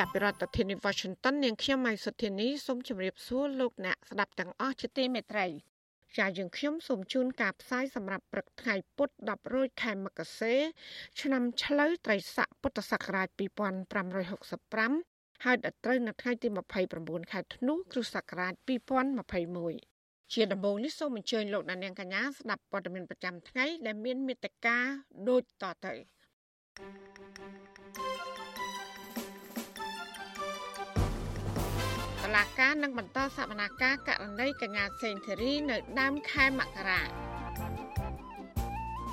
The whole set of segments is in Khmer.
ចាប់ពីរដ្ឋធានី Washington នាងខ្ញុំម៉ៃសុធានីសូមជម្រាបសួរលោកអ្នកស្ដាប់ទាំងអស់ជាទីមេត្រីចាយើងខ្ញុំសូមជូនការផ្សាយសម្រាប់ព្រឹកថ្ងៃពុធ10រោចខែមករាឆ្នាំឆ្លូវត្រីស័កពុទ្ធសករាជ2565ហើយដល់ត្រូវនៅថ្ងៃទី29ខែធ្នូគ្រិស្តសករាជ2021ជាដំបូងនេះសូមអញ្ជើញលោកអ្នកនាងកញ្ញាស្ដាប់ព័ត៌មានប្រចាំថ្ងៃដែលមានមេត្តាដូចតទៅ តឡាការនឹងបន្តសវនាការករណីកញ្ញាសេងធីរីនៅដើមខែមករា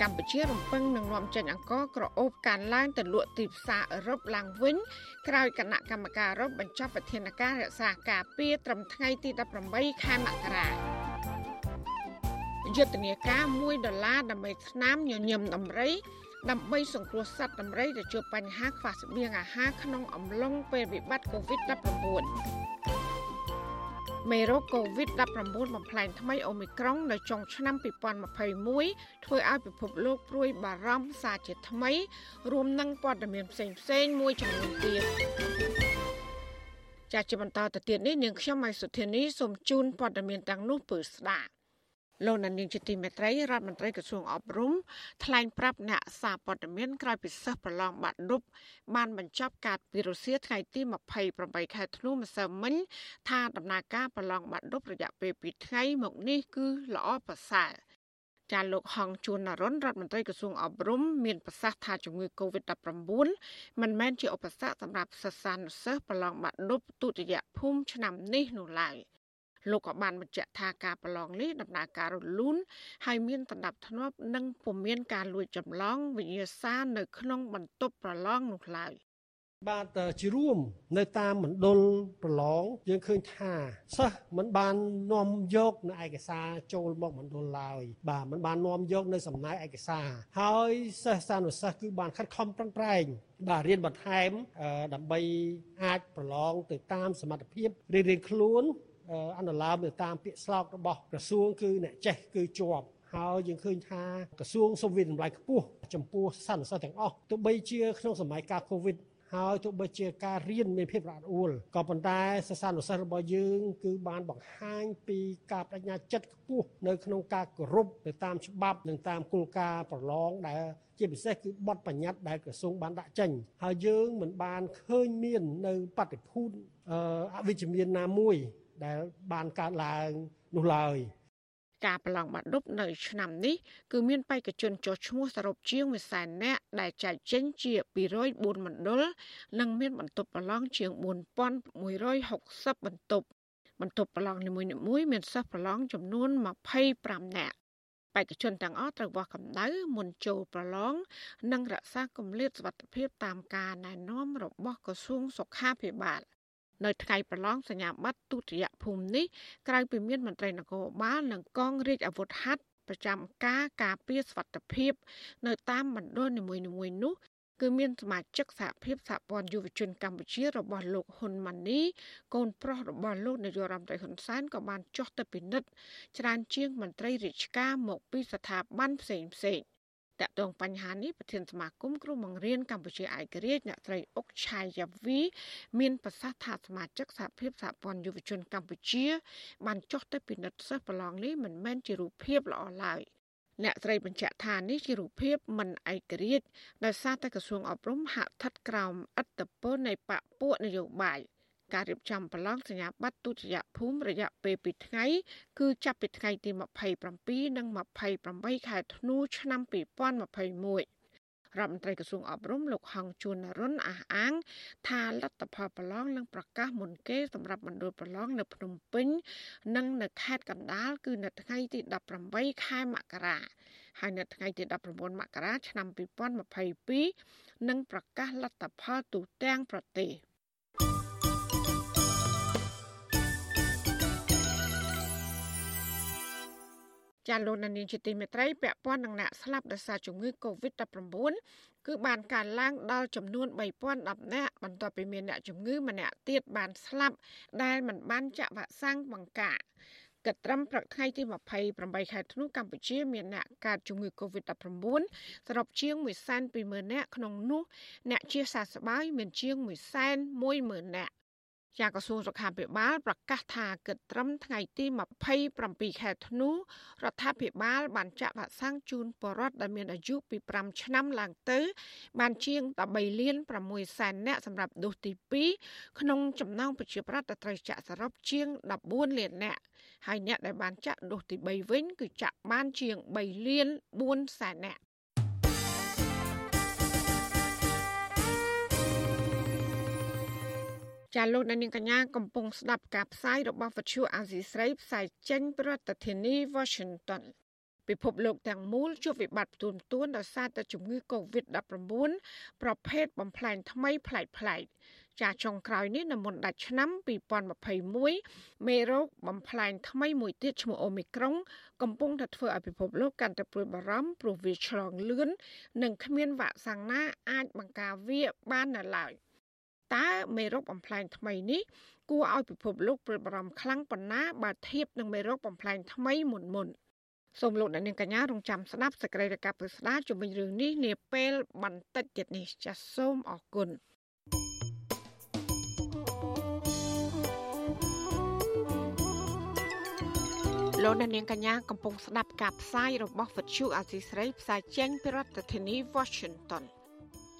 កម្ពុជារំពឹងនឹងនាំចេញអង្គក្រអូបការឡើងទៅលក់ទីផ្សារអឺរ៉ុបឡើងវិញក្រោយគណៈកម្មការអឺរ៉ុបបញ្ចប់វិធានការរក្សាការពារត្រឹមថ្ងៃទី18ខែមករាយុទ្ធនាការ1ដុល្លារដើម្បីឆ្នាំញញឹមដំរីដើម្បីសង្គ្រោះសត្វដំរីដែលជួបបញ្ហាខ្វះស្បៀងអាហារក្នុងអំឡុងពេលវិបត្តិ COVID-19 មេរោគ COVID-19 បំផ្លែងថ្មីអូមីក្រុងនៅចុងឆ្នាំ2021ធ្វើឲ្យពិភពលោកព្រួយបារម្ភសារជាថ្មី រួមនឹងព័ត៌មានផ្សេងផ្សេងមួយចំនួនទៀតចាជាបន្តទៅទៀតនេះនាងខ្ញុំម៉ៃសុធានីសូមជូនព័ត៌មានទាំងនោះពឺស្ដាប់ លោកនានីជាទីមេត្រីរដ្ឋមន្ត្រីក្រសួងអប់រំថ្លែងប្រាប់អ្នកសារព័ត៌មានក្រោយពីសិស្សប្រឡងបាក់ឌុបបានបញ្ចប់ការពីរុស្ស៊ីថ្ងៃទី28ខែធ្នូម្សិលមិញថាដំណើរការប្រឡងបាក់ឌុបរយៈពេល2ថ្ងៃមកនេះគឺល្អប្រសើរចាលោកហងជួននរុនរដ្ឋមន្ត្រីក្រសួងអប់រំមានប្រសាសន៍ថាជំងឺ Covid-19 មិនមែនជាឧបសគ្គសម្រាប់សិស្សានុសិស្សប្រឡងបាក់ឌុបទុតិយភូមិឆ្នាំនេះនោះឡើយ។ លោកក៏បានបញ្ជាក់ថាការប្រឡងនេះដំណើរការរលូនហើយមានដណ្ដាប់ធ្នាប់និងពុំមានការលួចចម្លងវិញ្ញាសានៅក្នុងបន្ទប់ប្រឡងនោះឡើយបាទជារួមនៅតាមមណ្ឌលប្រឡងយើងឃើញថាសិស្សមិនបាននាំយកនៅឯកសារចូលមកមណ្ឌលឡើយបាទមិនបាននាំយកនៅសំណើឯកសារហើយសិស្សសានុសិស្សគឺបានខិតខំប្រឹងប្រែងបាទរៀនបន្ថែមដើម្បីអាចប្រឡងទៅតាមសមត្ថភាពរៀងៗខ្លួន អនុលោមទៅតាមពាក្យស្លោករបស់ក្រសួងគឺអ្នកចេះគឺជាប់ហើយយើងឃើញថាក្រសួងសូមវិតម្លៃខ្ពស់ចំពោះសន្និសិទទាំងអស់ទោះបីជាក្នុងសម័យកាលកូវីដហើយទោះបីជាការរៀនមានភាពរអាក់រអួលក៏ប៉ុន្តែសិស្សានុសិស្សរបស់យើងគឺបានបង្ហាញពីការបដិញ្ញាចិត្តខ្ពស់នៅក្នុងការគោរពទៅតាមច្បាប់និងតាមគោលការណ៍ប្រឡងដែលជាពិសេសគឺបទបញ្ញត្តិដែលក្រសួងបានដាក់ចេញហើយយើងមិនបានឃើញមាននៅបទិភូតអវិជ្ជមានណាមួយ ដែលបានកើតឡើងនោះឡើយការប្រឡងបាក់ឌុបនៅឆ្នាំនេះគឺមានបេក្ខជនចុះឈ្មោះសរុបជាង1សែននាក់ដែលចែកចេញជា204មណ្ឌលនិងមានបន្ទប់ប្រឡងជាង4160បន្ទប់បន្ទប់ប្រឡងនីមួយៗមានសិស្សប្រឡងចំនួន25នាក់បេក្ខជនទាំងអស់ត្រូវវាស់កម្ដៅមុនចូលប្រឡង និងរក្សាគម្លាតសុវត្ថិភាពតាមការណែនាំរបស់ក្រសួងសុខាភិបាល នៅថ្ងៃប្រឡងសញ្ញាបត្រទុតិយភូមិនេះក្រៅពីមានមន្ត្រីនគរបាលនិងកងរាជអាវុធហត្ថប្រចាំការការពារសវត្ថិភាព នៅតាមមណ្ឌលនីមួយៗនោះគឺមានសមាជិកសហភាពសហព័ន្ធយុវជនកម្ពុជារបស់លោកហ៊ុនម៉ាណីកូនប្រុសរបស់លោកនាយករដ្ឋមន្ត្រីហ៊ុនសែនក៏បានចុះទៅពិនិត្យច្រើនជាងមន្ត្រីរាជការមកពីស្ថាប័នផ្សេងផ្សេង តកតងបញ្ហានេះប្រធានសមាគមគ្រូបង្រៀនកម្ពុជាឯករាជ្យអ្នកស្រីអុកឆាយាវីមានប្រសាសន៍ថាសមាជិកសហភាពសហព័ន្ធយុវជនកម្ពុជា បានចុះទៅពិនិត្យសិស្សប្រឡងនេះមិនមែនជារូបភាពល្អឡើយអ្នកស្រីបញ្ជាក់ថានេះជារូបភាពមិនឯករាជ្យដោយសារតែក្រសួងអប់រំហាក់ស្ថិតក្រោមឥទ្ធិពលនៃបកពួកនយោបាយ ការរៀបចំប្រឡងសញ្ញាបត្រទុតិយភូមិរយៈពេល2ថ្ងៃ គឺចាប់ពីថ្ងៃទី27និង28ខែធ្នូឆ្នាំ2021រដ្ឋមន្ត្រីក្រសួងអប់រំលោកហងជួននរុនអះអាង ថាលទ្ធផលប្រឡងនឹងប្រកាសមុនគេសម្រាប់មណ្ឌលប្រឡងនៅភ្នំពេញ និងនៅខេត្តកណ្ដាលគឺនៅថ្ងៃទី18ខែមករាហើយនៅថ្ងៃទី19មករាឆ្នាំ2022នឹងប្រកាសលទ្ធផលទូទាំងប្រទេស ចាលោកនានីជាទីមេត្រីពាក់ព័ន្ធនឹងអ្នកស្លាប់ដោយសារជំងឺ Covid-19 គឺបានកើនឡើងដល់ចំនួន3010នាក់បន្ទាប់ពីមានអ្នកជំងឺម្នាក់ទៀតបានស្លាប់ដែលមិនបានចាក់វ៉ាក់សាំងបង្ការគិតត្រឹមព្រឹកថ្ងៃទី28ខែធ្នូកម្ពុជាមានអ្នកកើតជំងឺ Covid-19 សរុបជាង120,000នាក់ក្នុងនោះអ្នកជាសះស្បើយមានជាង110,000នាក់ ជាក្រសួងសុខាភិបាលប្រកាសថាគិតត្រឹមថ្ងៃទី27ខែធ្នូរដ្ឋាភិបាលបានចាក់វ៉ាក់សាំងជូនពលរដ្ឋដែលមានអាយុពី5ឆ្នាំឡើងទៅ បានជាង13លាន6សែននាក់សម្រាប់ដូសទី2ក្នុងចំណោមប្រជាប្រដ្ឋដែលត្រូវចាក់សរុបជាង14លាននាក់ហើយអ្នកដែលបានចាក់ដូសទី3វិញគឺចាក់បានជាង3លាន4សែននាក់ ចាលោកនាងកញ្ញាកំពុងស្ដាប់ការផ្សាយរបស់វិទ្យុអាស៊ីស្រីផ្សាយចេញពីរដ្ឋធានី Washington ពិភពលោកទាំងមូលជួបវិបត្តិផ្ទួនផ្ទួនដោយសារតែជំងឺ Covid-19 ប្រភេទបំផ្លែងថ្មីប្លែកប្លែកចាចុងក្រោយនេះនៅមុនដាច់ឆ្នាំ2021មេរោគបំផ្លែងថ្មីមួយទៀតឈ្មោះអូមីក្រុងកំពុងតែធ្វើឲ្យពិភពលោកកាន់តែព្រួយបារម្ភព្រោះវាឆ្លងលឿននិងគ្មានវ៉ាក់សាំងណាអាចបង្ការវាបាននៅឡើយ។ តើមេរោគបំផ្លែងថ្មីនេះគួរឲ្យពិភពលោកព្រួយបារម្ភខ្លាំងប៉ុណ្ណាបើធៀបនឹងមេរោគបំផ្លែងថ្មីមុនមុនសូមលោកអ្នកនាងកញ្ញារងចាំស្ដាប់សេចក្តីរាយការណ៍ពិស្ដារជំវិញរឿងនេះនាពេលបន្តិចទៀតនេះចាសសូមអរគុណលោកអ្នកនាងកញ្ញាកំពុងស្ដាប់ការផ្សាយរបស់វិទ្យុអាស៊ីស្រីផ្សាយចេញពីរដ្ឋធានី Washington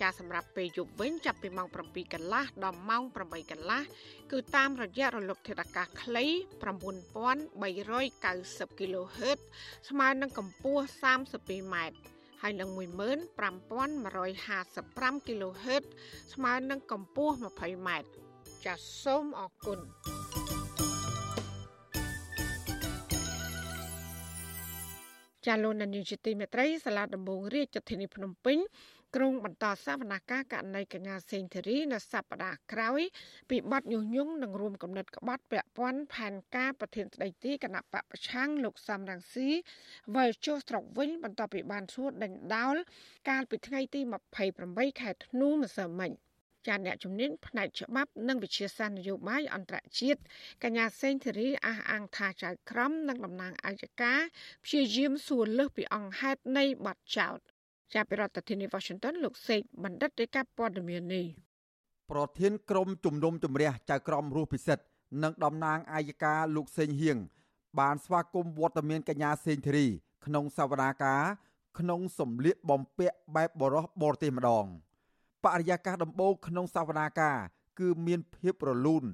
ចាសម្រាប់ពេលយប់វិញចាប់ពីម៉ោង7កន្លះដល់ម៉ោង8កន្លះគឺតាមរយៈរលកធាតុអាកាសខ្លី9390 kHz ស្មើនឹងកម្ពស់32ម៉ែត្រហើយនឹង15155 kHz ស្មើនឹងកម្ពស់20ម៉ែត្រចាសសូមអរគុណចាលោកនានីជាទីមេត្រីសាលាដំបងរាជធានីភ្នំពេញ ក្រុងបន្តសវនកម្មករណីកញ្ញាសេងធីរីនៅសប្តាហ៍ក្រោយពីបទញុះញង់និងរួមកំណត់ក្បត់ពាក់ព័ន្ធផែនការប្រធានស្ដីទីគណៈបពប្រឆាំងលោកសំរងស៊ីវិលចុះស្រុកវិញ បន្ទាប់ពីបានសួរដេញដោលកាលពីថ្ងៃទី28ខែធ្នូម្សិលមិញចាអ្នកជំនាញផ្នែកច្បាប់និងវិជាសាស្ត្រនយោបាយអន្តរជាតិកញ្ញាសេងធីរីអះអាងថាចៅក្រមនិងតំណាងអាយកាព្យាយាមសួរលើសពីអង្គហេតុនៃបទចោទ ចាប់ពីរដ្ឋធានី Washington លោកសេកបណ្ឌិតរាយការណ៍ព័ត៌មាននេះប្រធានក្រុមជំនុំជម្រះចៅក្រមរស់ពិសិដ្ឋនិងតំណាងអាយកាលោកសេងហៀងបានស្វាគមន៍វត្តមានកញ្ញាសេងធីរីក្នុងសវនាការក្នុងសម្លៀកបំពាក់បែបបរោះបរទេសម្ដងបរិយាកាសដំបូងក្នុងសវនាការគឺមានភាពរលូន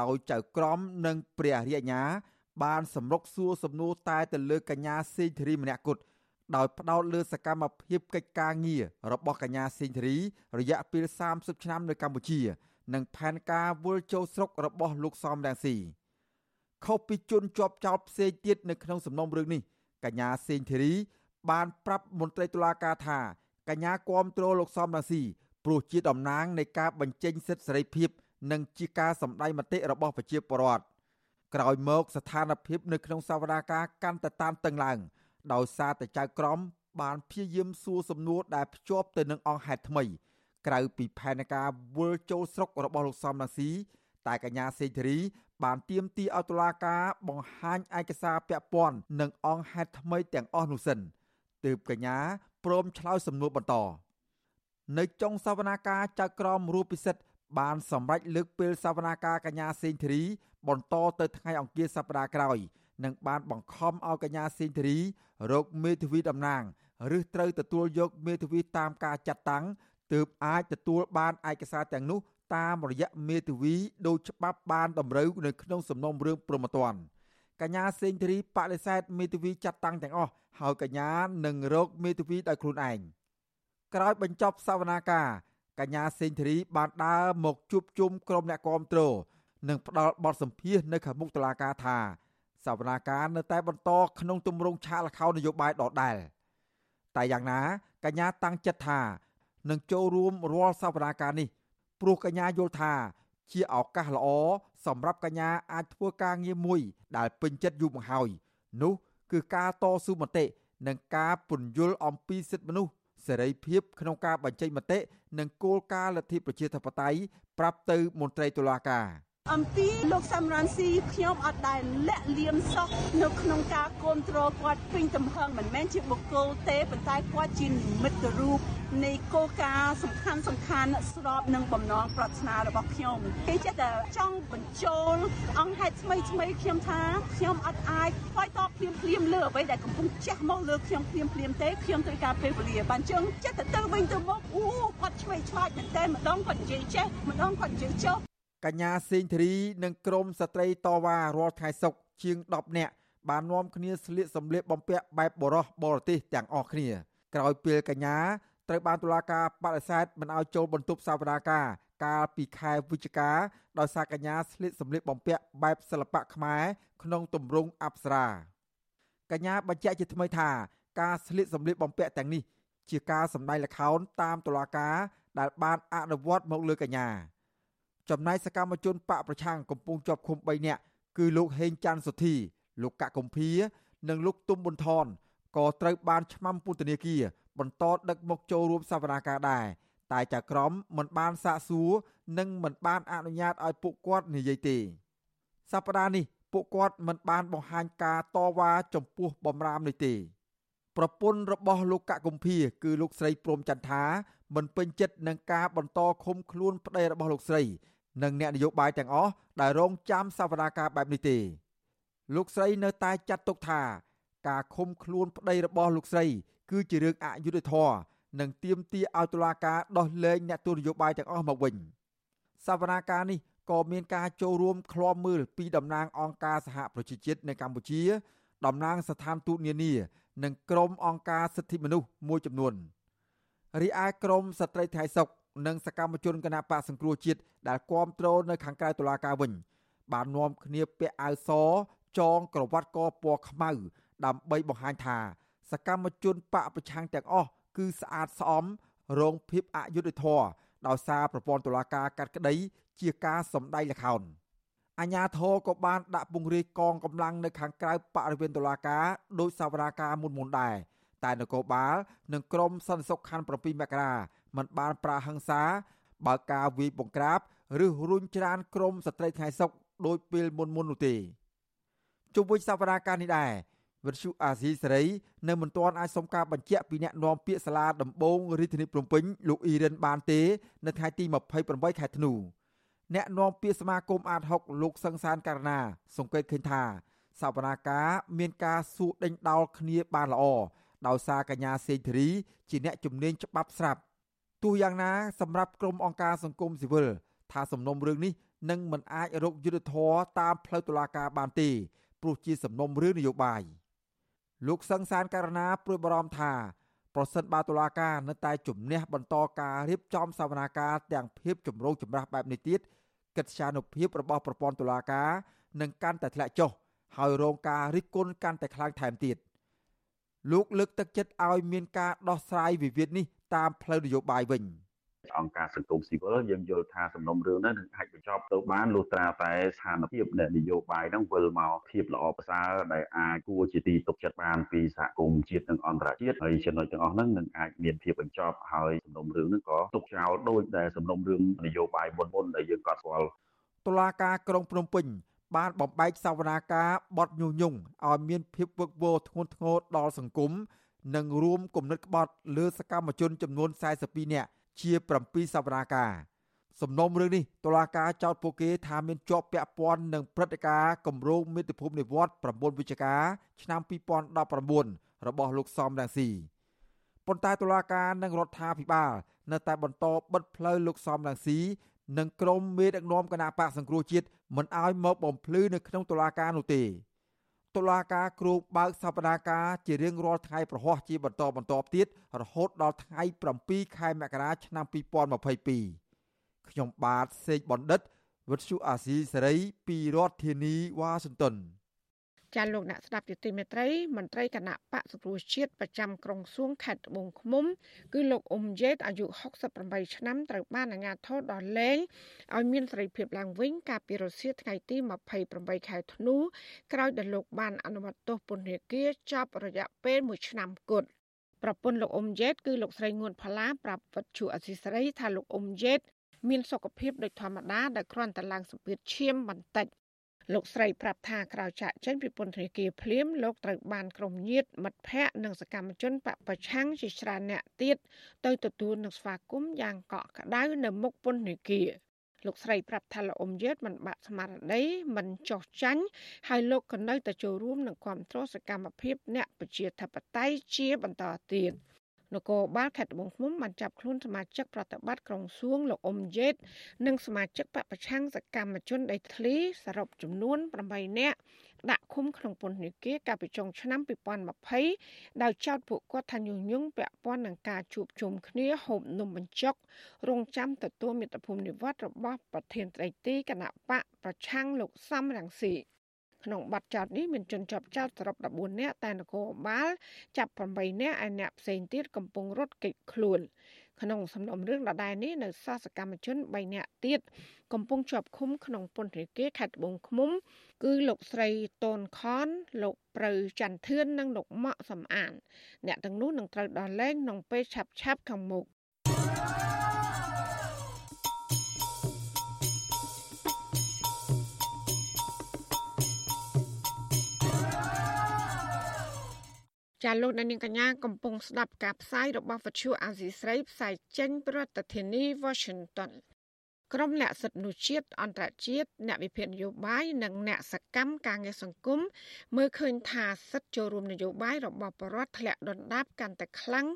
ដោយចៅក្រមនិងព្រះរាជអាជ្ញាបានសម្រុកសួរសំណួរតែទៅលើកញ្ញាសេងធីរីម្នាក់គត់ ដោយផ្ដោតលើសកម្មភាពកិច្ចការងាររបស់កញ្ញាសេងធារី រយៈពេល30ឆ្នាំនៅកម្ពុជា និងផែនការវិលចូលស្រុករបស់លោកសំរងស៊ីខុសពីជនជាប់ចោតផ្សេងទៀតនៅក្នុងសំណុំរឿងនេះកញ្ញាសេងធារី បានប្រាប់មន្ត្រីតុលាការថាកញ្ញាគាំទ្រលោកសំរងស៊ីព្រោះជាតំណាងនៃការបញ្ចេញសិទ្ធិសេរីភាព និងជាការសម្ដែងមតិរបស់ប្រជាពលរដ្ឋក្រោយមកស្ថានភាពនៅក្នុងសវនាការកាន់តែតានតឹងឡើង ដោយសារតែចៅក្រមបានព្យាយាមសួរសំណួរដែលភ្ជាប់ទៅនឹងអង្គហេតុថ្មី ក្រៅពីផែនការវិលចូលស្រុករបស់លោកសំរងស៊ីតែកញ្ញាសេងធារី បានទៀមទីឲ្យតុលាការបង្ហាញឯកសារពាក់ព័ន្ធនឹងអង្គហេតុថ្មីទាំងអស់នោះសិនទើបកញ្ញាព្រមឆ្លើយសំណួរបន្តនៅចុងសវនាការចៅក្រមរូបពិសិដ្ឋបានសម្រេចលើកពេលសវនាការកញ្ញាសេងធារី បន្តទៅថ្ងៃអង្គារសប្តាហ៍ក្រោយ និងបានបង្ខំឲ្យកញ្ញាសេងធារីរកមេធាវីតំណាងឬត្រូវទទួលយកមេធាវីតាមការចាត់តាំងទើបអាចទទួលបានឯកសារទាំងនោះតាមរយៈមេធាវីដោយច្បាប់បានតម្រូវនៅក្នុងសំណុំរឿងព្រមត្តនកញ្ញាសេងធារីបដិសេធមេធាវីចាត់តាំងទាំងអស់ហើយកញ្ញានឹងរកមេធាវីដោយខ្លួនឯងក្រោយបញ្ចប់សវនាការកញ្ញាសេងធារីបានដើរមកជួបជុំក្រុមអ្នកគាំទ្រនិងផ្ដល់បទសម្ភាសនៅខាងមុខតុលាការថា សវនាការនៅតែបន្តក្នុងទម្រង់ឆាកលខោននយោបាយដដែលតែយ៉ាងណាកញ្ញាតាំងចិត្តថានឹងចូលរួមរាល់សវនាការនេះព្រោះកញ្ញាយល់ថា ជាឱកាសល្អសម្រាប់កញ្ញាអាចធ្វើការងារមួយ ដែលពេញចិត្តយូរមកហើយនោះគឺការតស៊ូមតិនិងការពន្យល់អំពីសិទ្ធិមនុស្សសេរីភាពក្នុងការបញ្ចេញមតិនិងគោលការណ៍លទ្ធិប្រជាធិបតេយ្យប្រាប់ទៅមន្ត្រីតុលាការ។ អំពីលោកសំរងស៊ីខ្ញុំអត់ដែលលាក់លៀមសោះនៅក្នុងការគ្រប់គ្រងគាត់ពេញទំហឹងមិនមែនជាបុគ្គលទេប៉ុន្តែគាត់ជានិមិត្តរូបនៃគោលការណ៍សំខាន់សំខាន់ស្របនឹងបំណងប្រាថ្នារបស់ខ្ញុំគេចេះតែចង់បញ្ចូលអង្គហេតុថ្មីថ្មីខ្ញុំថាខ្ញុំអត់អាចខ្វាយតបភ្លាមភ្លាមលើអ្វីដែលកំពុងចាស់មកលើខ្ញុំភ្លាមភ្លាមទេខ្ញុំត្រូវការពេលវេលាបានចឹងចេះតែទៅវិញទៅមកអូគាត់ឆ្វេងឆ្លាតមែនតែម្ដងគាត់និយាយចេះម្ដងគាត់និយាយចុះ កញ្ញាសេងធារីនិងក្រុមស្ត្រីតវ៉ារាល់ថ្ងៃសុកជាង10នាក់បាននាំគ្នាស្លៀកសម្លៀកបំពាក់បែបបរោះបរទេសទាំងអស់គ្នា ក្រោយពេលកញ្ញាត្រូវបានតុលាការបដិសេធមិនឲ្យចូលបន្ទប់សវនាការកាលពីខែវិច្ឆិកាដោយសារកញ្ញាស្លៀកសម្លៀកបំពាក់បែបសិល្បៈខ្មែរក្នុងទម្រង់អប្សរាកញ្ញាបញ្ជាក់ជាថ្មីថាការស្លៀកសម្លៀកបំពាក់ទាំងនេះ ជាការសម្ដែងល្ខោនតាមតុលាការដែលបានអនុវត្តមកលើកញ្ញា ចំណែកសកម្មជនបកប្រឆាំងកំពុងជាប់ឃុំ3នាក់គឺលោកហេងច័ន្ទសុធីលោកកកកំភៀនិងលោកទុំប៊ុនថនក៏ត្រូវបានឆ្មាំពន្ធនាគារបន្តដឹកមកចូលរួមសវនាការដែរតែចៅក្រមមិនបានសាកសួរនិងមិនបានអនុញ្ញាតឲ្យពួកគាត់និយាយទេសប្តាហ៍នេះពួកគាត់មិនបានបង្ហាញការតវ៉ាចំពោះបំរាមនេះទេប្រពន្ធរបស់លោកកកកំភៀគឺលោកស្រីព្រំចន្ទថាមិនពេញចិត្តនឹងការបន្តឃុំខ្លួនប្តីរបស់លោកស្រី និងអ្នកនយោបាយទាំងអស់ដែលរងចាំសវនាការបែបនេះទេលោកស្រីនៅតែចាត់ទុកថា ការឃុំខ្លួនប្តីរបស់លោកស្រី គឺជារឿងអយុត្តិធម៌និងទាមទារឲ្យតុលាការដោះលែងអ្នកទស្សនយោបាយទាំងអស់មកវិញសវនាការនេះក៏មានការចូលរួមឃ្លាំមើលពីតំណាងអង្គការសហប្រជាជាតិនៅកម្ពុជាតំណាងស្ថានទូតនានា និងក្រុមអង្គការសិទ្ធិមនុស្សមួយចំនួនរីឯក្រមស្ត្រីថៃសុក និងសកម្មជនគណបកសង្គ្រោះជាតិដែលគាំទ្រនៅខាងក្រៅតុលាការវិញ បាននាំគ្នាពាក់អាវសចងក្រវ៉ាត់កពណ៌ខ្មៅ ដើម្បីបង្ហាញថា សកម្មជនបកប្រឆាំងទាំងអស់គឺស្អាតស្អំរងភាពអយុត្តិធម៌ដោយសារប្រព័ន្ធតុលាការកាត់ក្តីជាការសម្ដែងល្ខោនអាញាធរក៏បានដាក់ពង្រាយកងកម្លាំងនៅខាងក្រៅបរិវេណតុលាការដោយសវនាការមុនមុនដែរតែនគរបាលនិងក្រមសន្តិសុខខណ្ឌ7មករា មិនបានប្រាហឹង្សាបើការវាយបង្ក្រាបឬរុញច្រានក្រមស្ត្រីថ្ងៃសុកដោយពេលមុនមុននោះទេជុំវិញសវនាការនេះដែរវិទ្យុអាស៊ីសេរីនៅមិនទាន់អាចសុំការបញ្ជាក់ពីអ្នកនាំពាក្យសាលាដំបងរាជធានីភ្នំពេញលោកអ៊ីរិនបានទេ នៅថ្ងៃទី28ខែធ្នូអ្នកនាំពាក្យសមាគមអាត6លោកសង្សានករណា សង្កេតឃើញថាសវនាការមានការសួរដេញដោលគ្នាបានល្អដោយសារកញ្ញាសេងធារីជាអ្នកជំនាញច្បាប់ស្រាប់ ទោះយ៉ាងណាសម្រាប់ក្រុមអង្គការសង្គមស៊ីវិលថាសំណុំរឿងនេះនឹងមិនអាចរកយុត្តិធម៌តាមផ្លូវតុលាការបានទេព្រោះជាសំណុំរឿងនយោបាយលោកសង្សានករណាព្រួយបារម្ភថាប្រសិនបើតុលាការនៅតែជំនះបន្តការរៀបចំសវនាការទាំងភាពចម្រូងចម្រាសបែបនេះទៀតកិត្យានុភាពរបស់ប្រព័ន្ធតុលាការនឹងកាន់តែធ្លាក់ចុះហើយរងការរិះគន់កាន់តែខ្លាំងថែមទៀតលោកលើកទឹកចិត្តឲ្យមានការដោះស្រាយវិវាទនេះ តាមផ្លូវនយោបាយវិញអង្គការសង្គមស៊ីវិលយើងយល់ថាសំណុំរឿងនេះនឹងអាចបញ្ចប់ទៅបានលុះត្រាតែស្ថានភាពនៃនយោបាយហ្នឹងវិលមកភាពល្អប្រសើរដែលអាចគួរជាទីទុកចិត្តបានពីសហគមន៍ជាតិនិងអន្តរជាតិហើយចំណុចទាំងអស់ហ្នឹងនឹងអាចមានភាពបញ្ចប់ហើយសំណុំរឿងហ្នឹងក៏ទុកចោលដោយដែលសំណុំរឿងនយោបាយមុនមុនដែលយើងកត់ស្គាល់តុលាការក្រុងភ្នំពេញបានបំបែកសវនាការបត់ញុះញង់ឲ្យមានភាពវឹកវរធ្ងន់ធ្ងរដល់សង្គម និងរួមគំនិតក្បត់លើសកម្មជនចំនួន42នាក់ជា7សវនាការសំណុំរឿងនេះតុលាការចោទពួកគេថាមានជាប់ពាក់ព័ន្ធនឹងព្រឹត្តិការណ៍គម្រោងមាតុភូមិនិវត្ត9វិច្ឆិកាឆ្នាំ2019របស់លោកសំរងស៊ីប៉ុន្តែតុលាការនិងរដ្ឋាភិបាលនៅតែបន្តបិទផ្លូវលោកសំរងស៊ីនិងក្រុមមេដឹកនាំគណៈបកសង្គ្រោះជាតិមិនឲ្យមកបំភ្លឺនៅក្នុងតុលាការនោះទេ តុលាការគ្រូបើកសវនាការជារៀងរាល់ថ្ងៃប្រហោះជាបន្តបន្ទាប់ទៀតរហូតដល់ថ្ងៃ7ខែមករាឆ្នាំ2022ខ្ញុំបាទសេកបណ្ឌិតវិទ្យុអាស៊ីសេរីពីរដ្ឋធានីវ៉ាស៊ីនតោន ចាលោកអ្នកស្ដាប់យុតិមេត្រីមន្ត្រីគណៈបកសង្គ្រោះជាតិប្រចាំក្រុងសួងខេត្តត្បូងឃ្មុំ គឺលោកអ៊ុំយេតអាយុ68ឆ្នាំត្រូវបានអាជ្ញាធរដោះលែងឲ្យមានសេរីភាពឡើងវិញកាលពីរសៀលថ្ងៃទី28ខែធ្នូក្រោយដែលលោកបានអនុវត្តទោសពន្ធនាគារចប់រយៈពេល1ឆ្នាំគត់ប្រពន្ធលោកអ៊ុំយេតគឺលោកស្រីងួនផល្លាប្រាប់វັດឈូអសីសេរីថាលោកអ៊ុំយេតមានសុខភាពដូចធម្មតាដែលគ្រាន់តែឡើងសម្ពាធឈាមបន្តិច លោកស្រីប្រាប់ថាក្រៅចាក់ចេញពីពន្ធនាគារភ្លាមលោកត្រូវបានក្រុមញាតិមិត្តភ័ក្តិនិងសកម្មជនបពប្រឆាំងជាច្រើនអ្នកទៀតទៅទទួលនឹងស្វាគមន៍យ៉ាងកក់ក្ដៅនៅមុខពន្ធនាគារលោកស្រីប្រាប់ថាលោកអ៊ុំយឺតមិនបាក់ស្មារតីមិនចោះចាញ់ហើយលោកក៏នៅតែចូលរួមនឹងគ្រប់គ្រងសកម្មភាពអ្នកប្រជាធិបតេយ្យជាបន្តទៀត។ នគរបាលខេត្តត្បូងឃ្មុំបានចាប់ខ្លួនសមាជិកប្រតិបត្តិក្រុងសួងលោកអ៊ុំយេតនិងសមាជិកបពប្រឆាំងសកម្មជនដៃធ្លីសរុបចំនួន8នាក់ដាក់ឃុំក្នុងពន្ធនាគារកាលពីចុងឆ្នាំ2020ដោយចោទពួកគាត់ថាញុះញង់ពាក់ព័ន្ធនឹងការជួបជុំគ្នាហូបនំបញ្ចុករងចាំទទួលមាតុភូមិនិវត្តរបស់ប្រធានត្រីទីគណៈបកប្រឆាំងលោកសំរងស៊ី ក្នុងបទចោទនេះមានជនជាប់ចោទសរុប14នាក់តែនគរបាលចាប់8នាក់ឯអ្នកផ្សេងទៀតកំពុងរត់គេចខ្លួនក្នុងសំណុំរឿងដដែលនេះនៅសាសកម្មជន3នាក់ទៀតកំពុងជាប់ឃុំក្នុងពន្ធនាគារខេត្តត្បូងឃ្មុំ គឺលោកស្រីតូនខន លោកប្រៅច័ន្ទធឿននិងលោកម៉ាក់សំអាន អ្នកទាំងនោះនឹងត្រូវដោះលែងក្នុងពេលឆាប់ៗខាងមុខ ចាលោកនាងកញ្ញាកំពុងស្ដាប់ការផ្សាយរបស់វិទ្យុអាស៊ីស្រីផ្សាយចេញពីរដ្ឋធានី Washington ក្រុមអ្នកសិទ្ធិមនុស្សជាតិអន្តរជាតិអ្នកវិភាគនយោបាយនិងអ្នកសកម្មការងារសង្គមមើលឃើញថាសិទ្ធិចូលរួមនយោបាយរបស់ប្រជាពលរដ្ឋធ្លាក់ដុនដាបកាន់តែខ្លាំង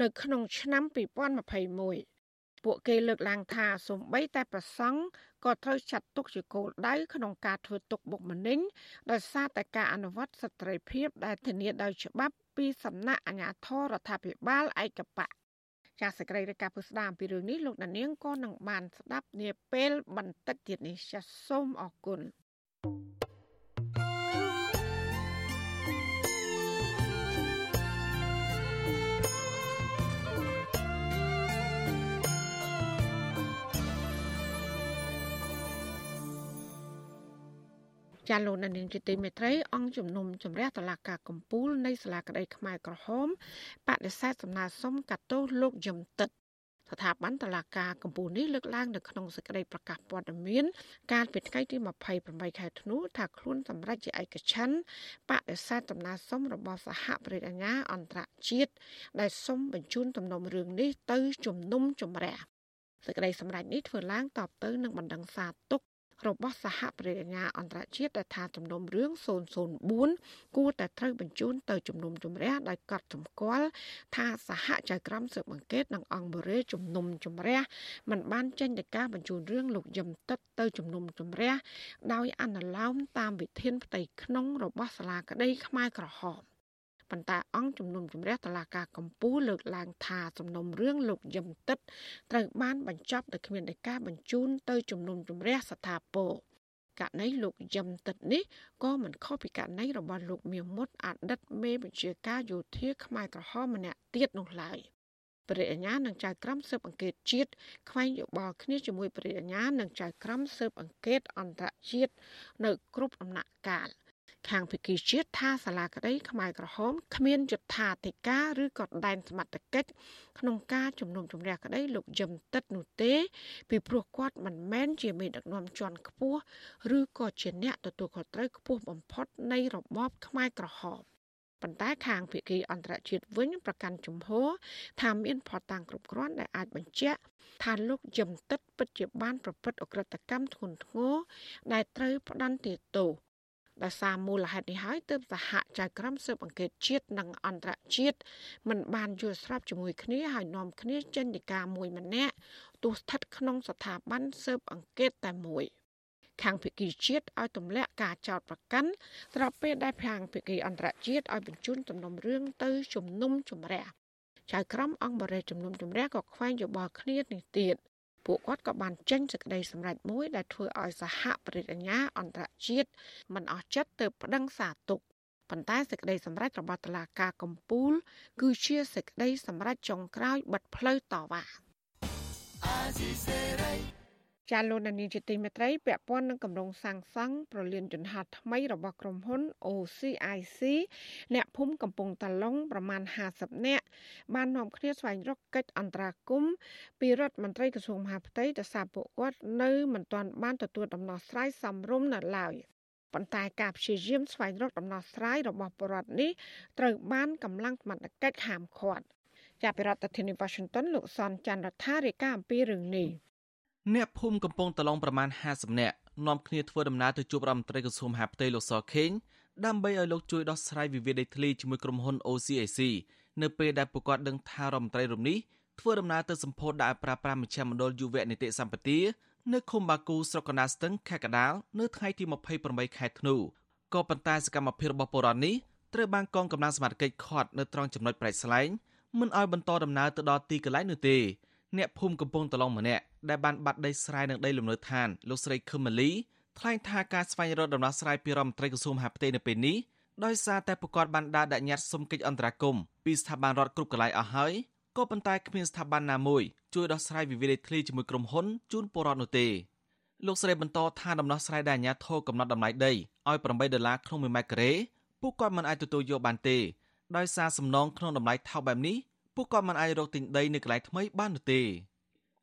នៅក្នុងឆ្នាំ2021ពួកគេលើកឡើងថាសំបីតែប្រសង់ក៏ត្រូវចាត់ទុកជាគោលដៅក្នុងការធ្វើទុកបុកម្នេញដោយសារតែការអនុវត្តសិទ្ធិសេរីភាពដែលធានាដោយច្បាប់ ពីសំណាក់អាជ្ញាធររដ្ឋាភិបាលឯកបៈចាសសេចក្តីរាយការណ៍ពុស្ដាអំពីរឿងនេះលោកដានៀងក៏នឹងបានស្ដាប់នាពេលបន្តិចទៀតនេះចាសសូមអរគុណ thank you ចាលោកនាងជាទីមេត្រីអង្គជំនុំជម្រះតឡាការកម្ពុជានៃសាលាក្តីខ្មែរក្រហមបដិសេធសំណើសុំកាត់ទោសលោកយឹមទឹកស្ថាប័នតឡាការកម្ពុជានេះលើកឡើងនៅក្នុងសេចក្តីប្រកាសព័ត៌មាន កាលពីថ្ងៃទី28ខែធ្នូថាខ្លួនសម្រេចជាឯកច្ឆ័ន្ទបដិសេធដំណើរសុំរបស់សហប្រតិអាញាអន្តរជាតិដែលសុំបញ្ជូនទំនុំរឿងនេះទៅជំនុំជម្រះសេចក្តីសម្រេចនេះធ្វើឡើងតបទៅនឹងបណ្ដឹងសារទុក របស់សហប្រញ្ញាអន្តរជាតិដែលថាជំនុំរឿង004គួរតែត្រូវបញ្ជូនទៅជំនុំជម្រះដោយកត់សម្គាល់ថាសហចៅក្រមស៊ើបអង្កេតនិងអង្គបរិយជំនុំជម្រះមិនបានចេញទៅការបញ្ជូនរឿងលោកយឹមតិតទៅជំនុំជម្រះដោយអនុលោមតាមវិធានផ្ទៃក្នុងរបស់សាលាក្តីខ្មែរក្រហម ប៉ុន្តែអង្គជំនុំជម្រះតឡាការកម្ពុជាលើកឡើងថាសំណុំរឿងលោកយឹមតិតត្រូវបានបញ្ចប់ដោយគ្មាននៃការបញ្ជូនទៅជំនុំជម្រះស្ថាពរករណីលោកយឹមតិតនេះក៏មិនខុសពីករណីរបស់លោកមៀមុតអតីតមេបញ្ជាការយោធាខ្មែរក្រហមម្នាក់ទៀតនោះឡើយព្រះអញ្ញានឹងចៅក្រមស៊ើបអង្កេតជាតិខ្វែងយោបល់គ្នាជាមួយព្រះអញ្ញានឹងចៅក្រមស៊ើបអង្កេតអន្តរជាតិនៅគ្រប់ដំណាក់កាល ខាងភិគីជាតិថាសាលាក្តីខ្មែរក្រហមគ្មានយុទ្ធាធិការឬក៏ដែនសមត្ថកិច្ចក្នុងការជំនុំជម្រះក្តីលោកយឹមតិតនោះទេ ពីព្រោះគាត់មិនមែនជាមេដឹកនាំជាន់ខ្ពស់ឬក៏ជាអ្នកទទួលខុសត្រូវខ្ពស់បំផុតនៃរបបខ្មែរក្រហមប៉ុន្តែខាងភិគីអន្តរជាតិវិញប្រកាន់ជំហរថាមានផតាំងគ្រប់គ្រាន់ដែលអាចបញ្ជាក់ថាលោកយឹមតិតពិតជាបានប្រព្រឹត្តអក្រិតកម្មធ្ងន់ធ្ងរដែលត្រូវផ្ដន្ទាទោស ដោយសារមូលហេតុនេះហើយទើបសហចៅក្រមស៊ើបអង្កេតជាតិនិងអន្តរជាតិមិនបានយល់ស្របជាមួយគ្នាហើយនាំគ្នាចេញដីកាមួយម្នាក់ទោះស្ថិតក្នុងស្ថាប័នស៊ើបអង្កេតតែមួយខាងភាគីជាតិឲ្យទម្លាក់ការចោទប្រកាន់ស្របពេលដែលខាងភាគីអន្តរជាតិឲ្យបញ្ជូនទំនុំរឿងទៅជំនុំជម្រះចៅក្រមអង្គបរិយាជំនុំជម្រះក៏ខ្វែងយោបល់គ្នានេះទៀត ពួកគាត់ក៏បានចេញសេចក្តីសម្រេចមួយដែលធ្វើឲ្យសហប្រតិញ្ញាអន្តរជាតិមិនអស់ចិត្តទៅប្តឹងសារទុកប៉ុន្តែសេចក្តីសម្រេចរបស់តុលាការកំពូល គឺជាសេចក្តីសម្រេចចុងក្រោយបិទផ្លូវតវ៉ា ចាលោកនានីជាទីមេត្រីពាក់ព័ន្ធនឹងគម្រោងសាងសង់ប្រលានយន្តហោះថ្មីរបស់ក្រុមហ៊ុន OCIC អ្នកភូមិកំពង់តាឡុងប្រមាណ50នាក់បាននាំគ្នាស្វែងរកកិច្ចអន្តរាគមន៍ពីរដ្ឋមន្ត្រីក្រសួងមហាផ្ទៃទៅសារពួកគាត់នៅមិនទាន់បានទទួលដំណោះស្រាយសមរម្យនៅឡើយប៉ុន្តែការព្យាយាមស្វែងរកដំណោះស្រាយរបស់បរដ្ឋនេះត្រូវបានកម្លាំងសមត្ថកិច្ចហាមឃាត់ចាប់ពីរដ្ឋធានី Washington លោកសនច័ន្ទរដ្ឋារាយការណ៍អំពីរឿងនេះ អ្នកភូមិកំពង់តឡុងប្រមាណ50នាក់នាំគ្នាធ្វើដំណើរទៅជួបរដ្ឋមន្ត្រីក្រសួងមហាផ្ទៃលោកសខេងដើម្បីឲ្យលោកជួយដោះស្រាយវិវាទដីធ្លីជាមួយក្រុមហ៊ុន OCAC នៅពេលដែលពួកគាត់ដឹងថារដ្ឋមន្ត្រីរំនេះធ្វើដំណើរទៅសម្ពោធដាក់ប្រាប្រាមជ្ឈមណ្ឌលយុវនីតិសម្បទានៅឃុំបាគូស្រុកកណ្ដាលស្ទឹងខេត្តកដាលនៅថ្ងៃទី28ខែធ្នូក៏ប៉ុន្តែសកម្មភាពរបស់បុរដ្ឋនេះត្រូវបានកងកម្លាំងសមត្ថកិច្ចឃាត់នៅត្រង់ចំណុចប្រែកស្លែងមិនឲ្យបន្តដំណើរទៅដល់ទីកន្លែងនោះទេ អ្នកភូមិកំពង់តឡុងម្នាក់ដែលបានបាត់ដីស្រែនិងដីលំនៅឋានលោកស្រីខឹមម៉ាលីថ្លែងថាការស្វែងរកដំណោះស្រាយពីរដ្ឋមន្ត្រីក្រសួងមហាផ្ទៃនៅពេលនេះដោយសារតែប្រកាសបានដាដាក់ញត្តិសុំកិច្ចអន្តរាគមន៍ពីស្ថាប័នរដ្ឋគ្រប់កន្លែងអស់ហើយក៏ប៉ុន្តែគ្មានស្ថាប័នណាមួយជួយដោះស្រាយវិវាទធ្លីជាមួយក្រុមហ៊ុនជូនពលរដ្ឋនោះទេលោកស្រីបន្តថាដំណោះស្រាយដែលអាជ្ញាធរកំណត់តម្លៃដីឲ្យ8ដុល្លារក្នុង1ម៉ែត្រការ៉េពួកគាត់មិនអាចទទួលយកបានទេដោយសារសំណងក្នុងតម្លៃថោកបែបនេះ ពួកគាត់មិនអាចរកទិញដីនៅកន្លែងថ្មីបាននោះទេ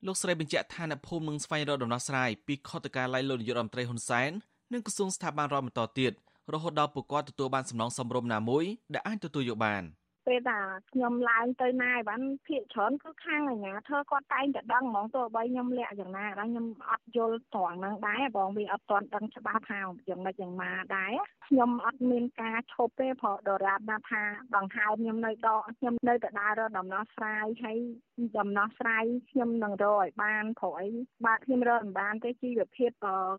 លោកស្រីបញ្ជាក់ថាអ្នកភូមិនឹងស្វែងរកដំណោះស្រាយពីខុទ្ទកាល័យលោកនាយករដ្ឋមន្ត្រីហ៊ុនសែននិងក្រសួងស្ថាប័នរដ្ឋបន្តទៀតរហូតដល់ពួកគាត់ទទួលបានសំណងសមរម្យណាមួយដែលអាចទទួលយកបាន។ ពេលថាខ្ញុំឡើងទៅណាយបានភាកច្រើនគឺខាងអាញាធើគាត់តែងតែដឹងហ្មងទោះបីខ្ញុំលាក់យ៉ាងណាដែរខ្ញុំអត់យល់ត្រង់ហ្នឹងដែរបងវាអត់ទាន់ដឹងច្បាស់ថាយ៉ាងម៉េចយ៉ាងម៉ាដែរខ្ញុំអត់មានការឈប់ទេព្រោះដរាបណាថាដង្ហើមខ្ញុំនៅដកខ្ញុំនៅតែដើររកដំណោះស្រាយហើយដំណោះស្រាយខ្ញុំនឹងរកឲ្យបានព្រោះអីបើខ្ញុំរកមិនបានទេជីវភាព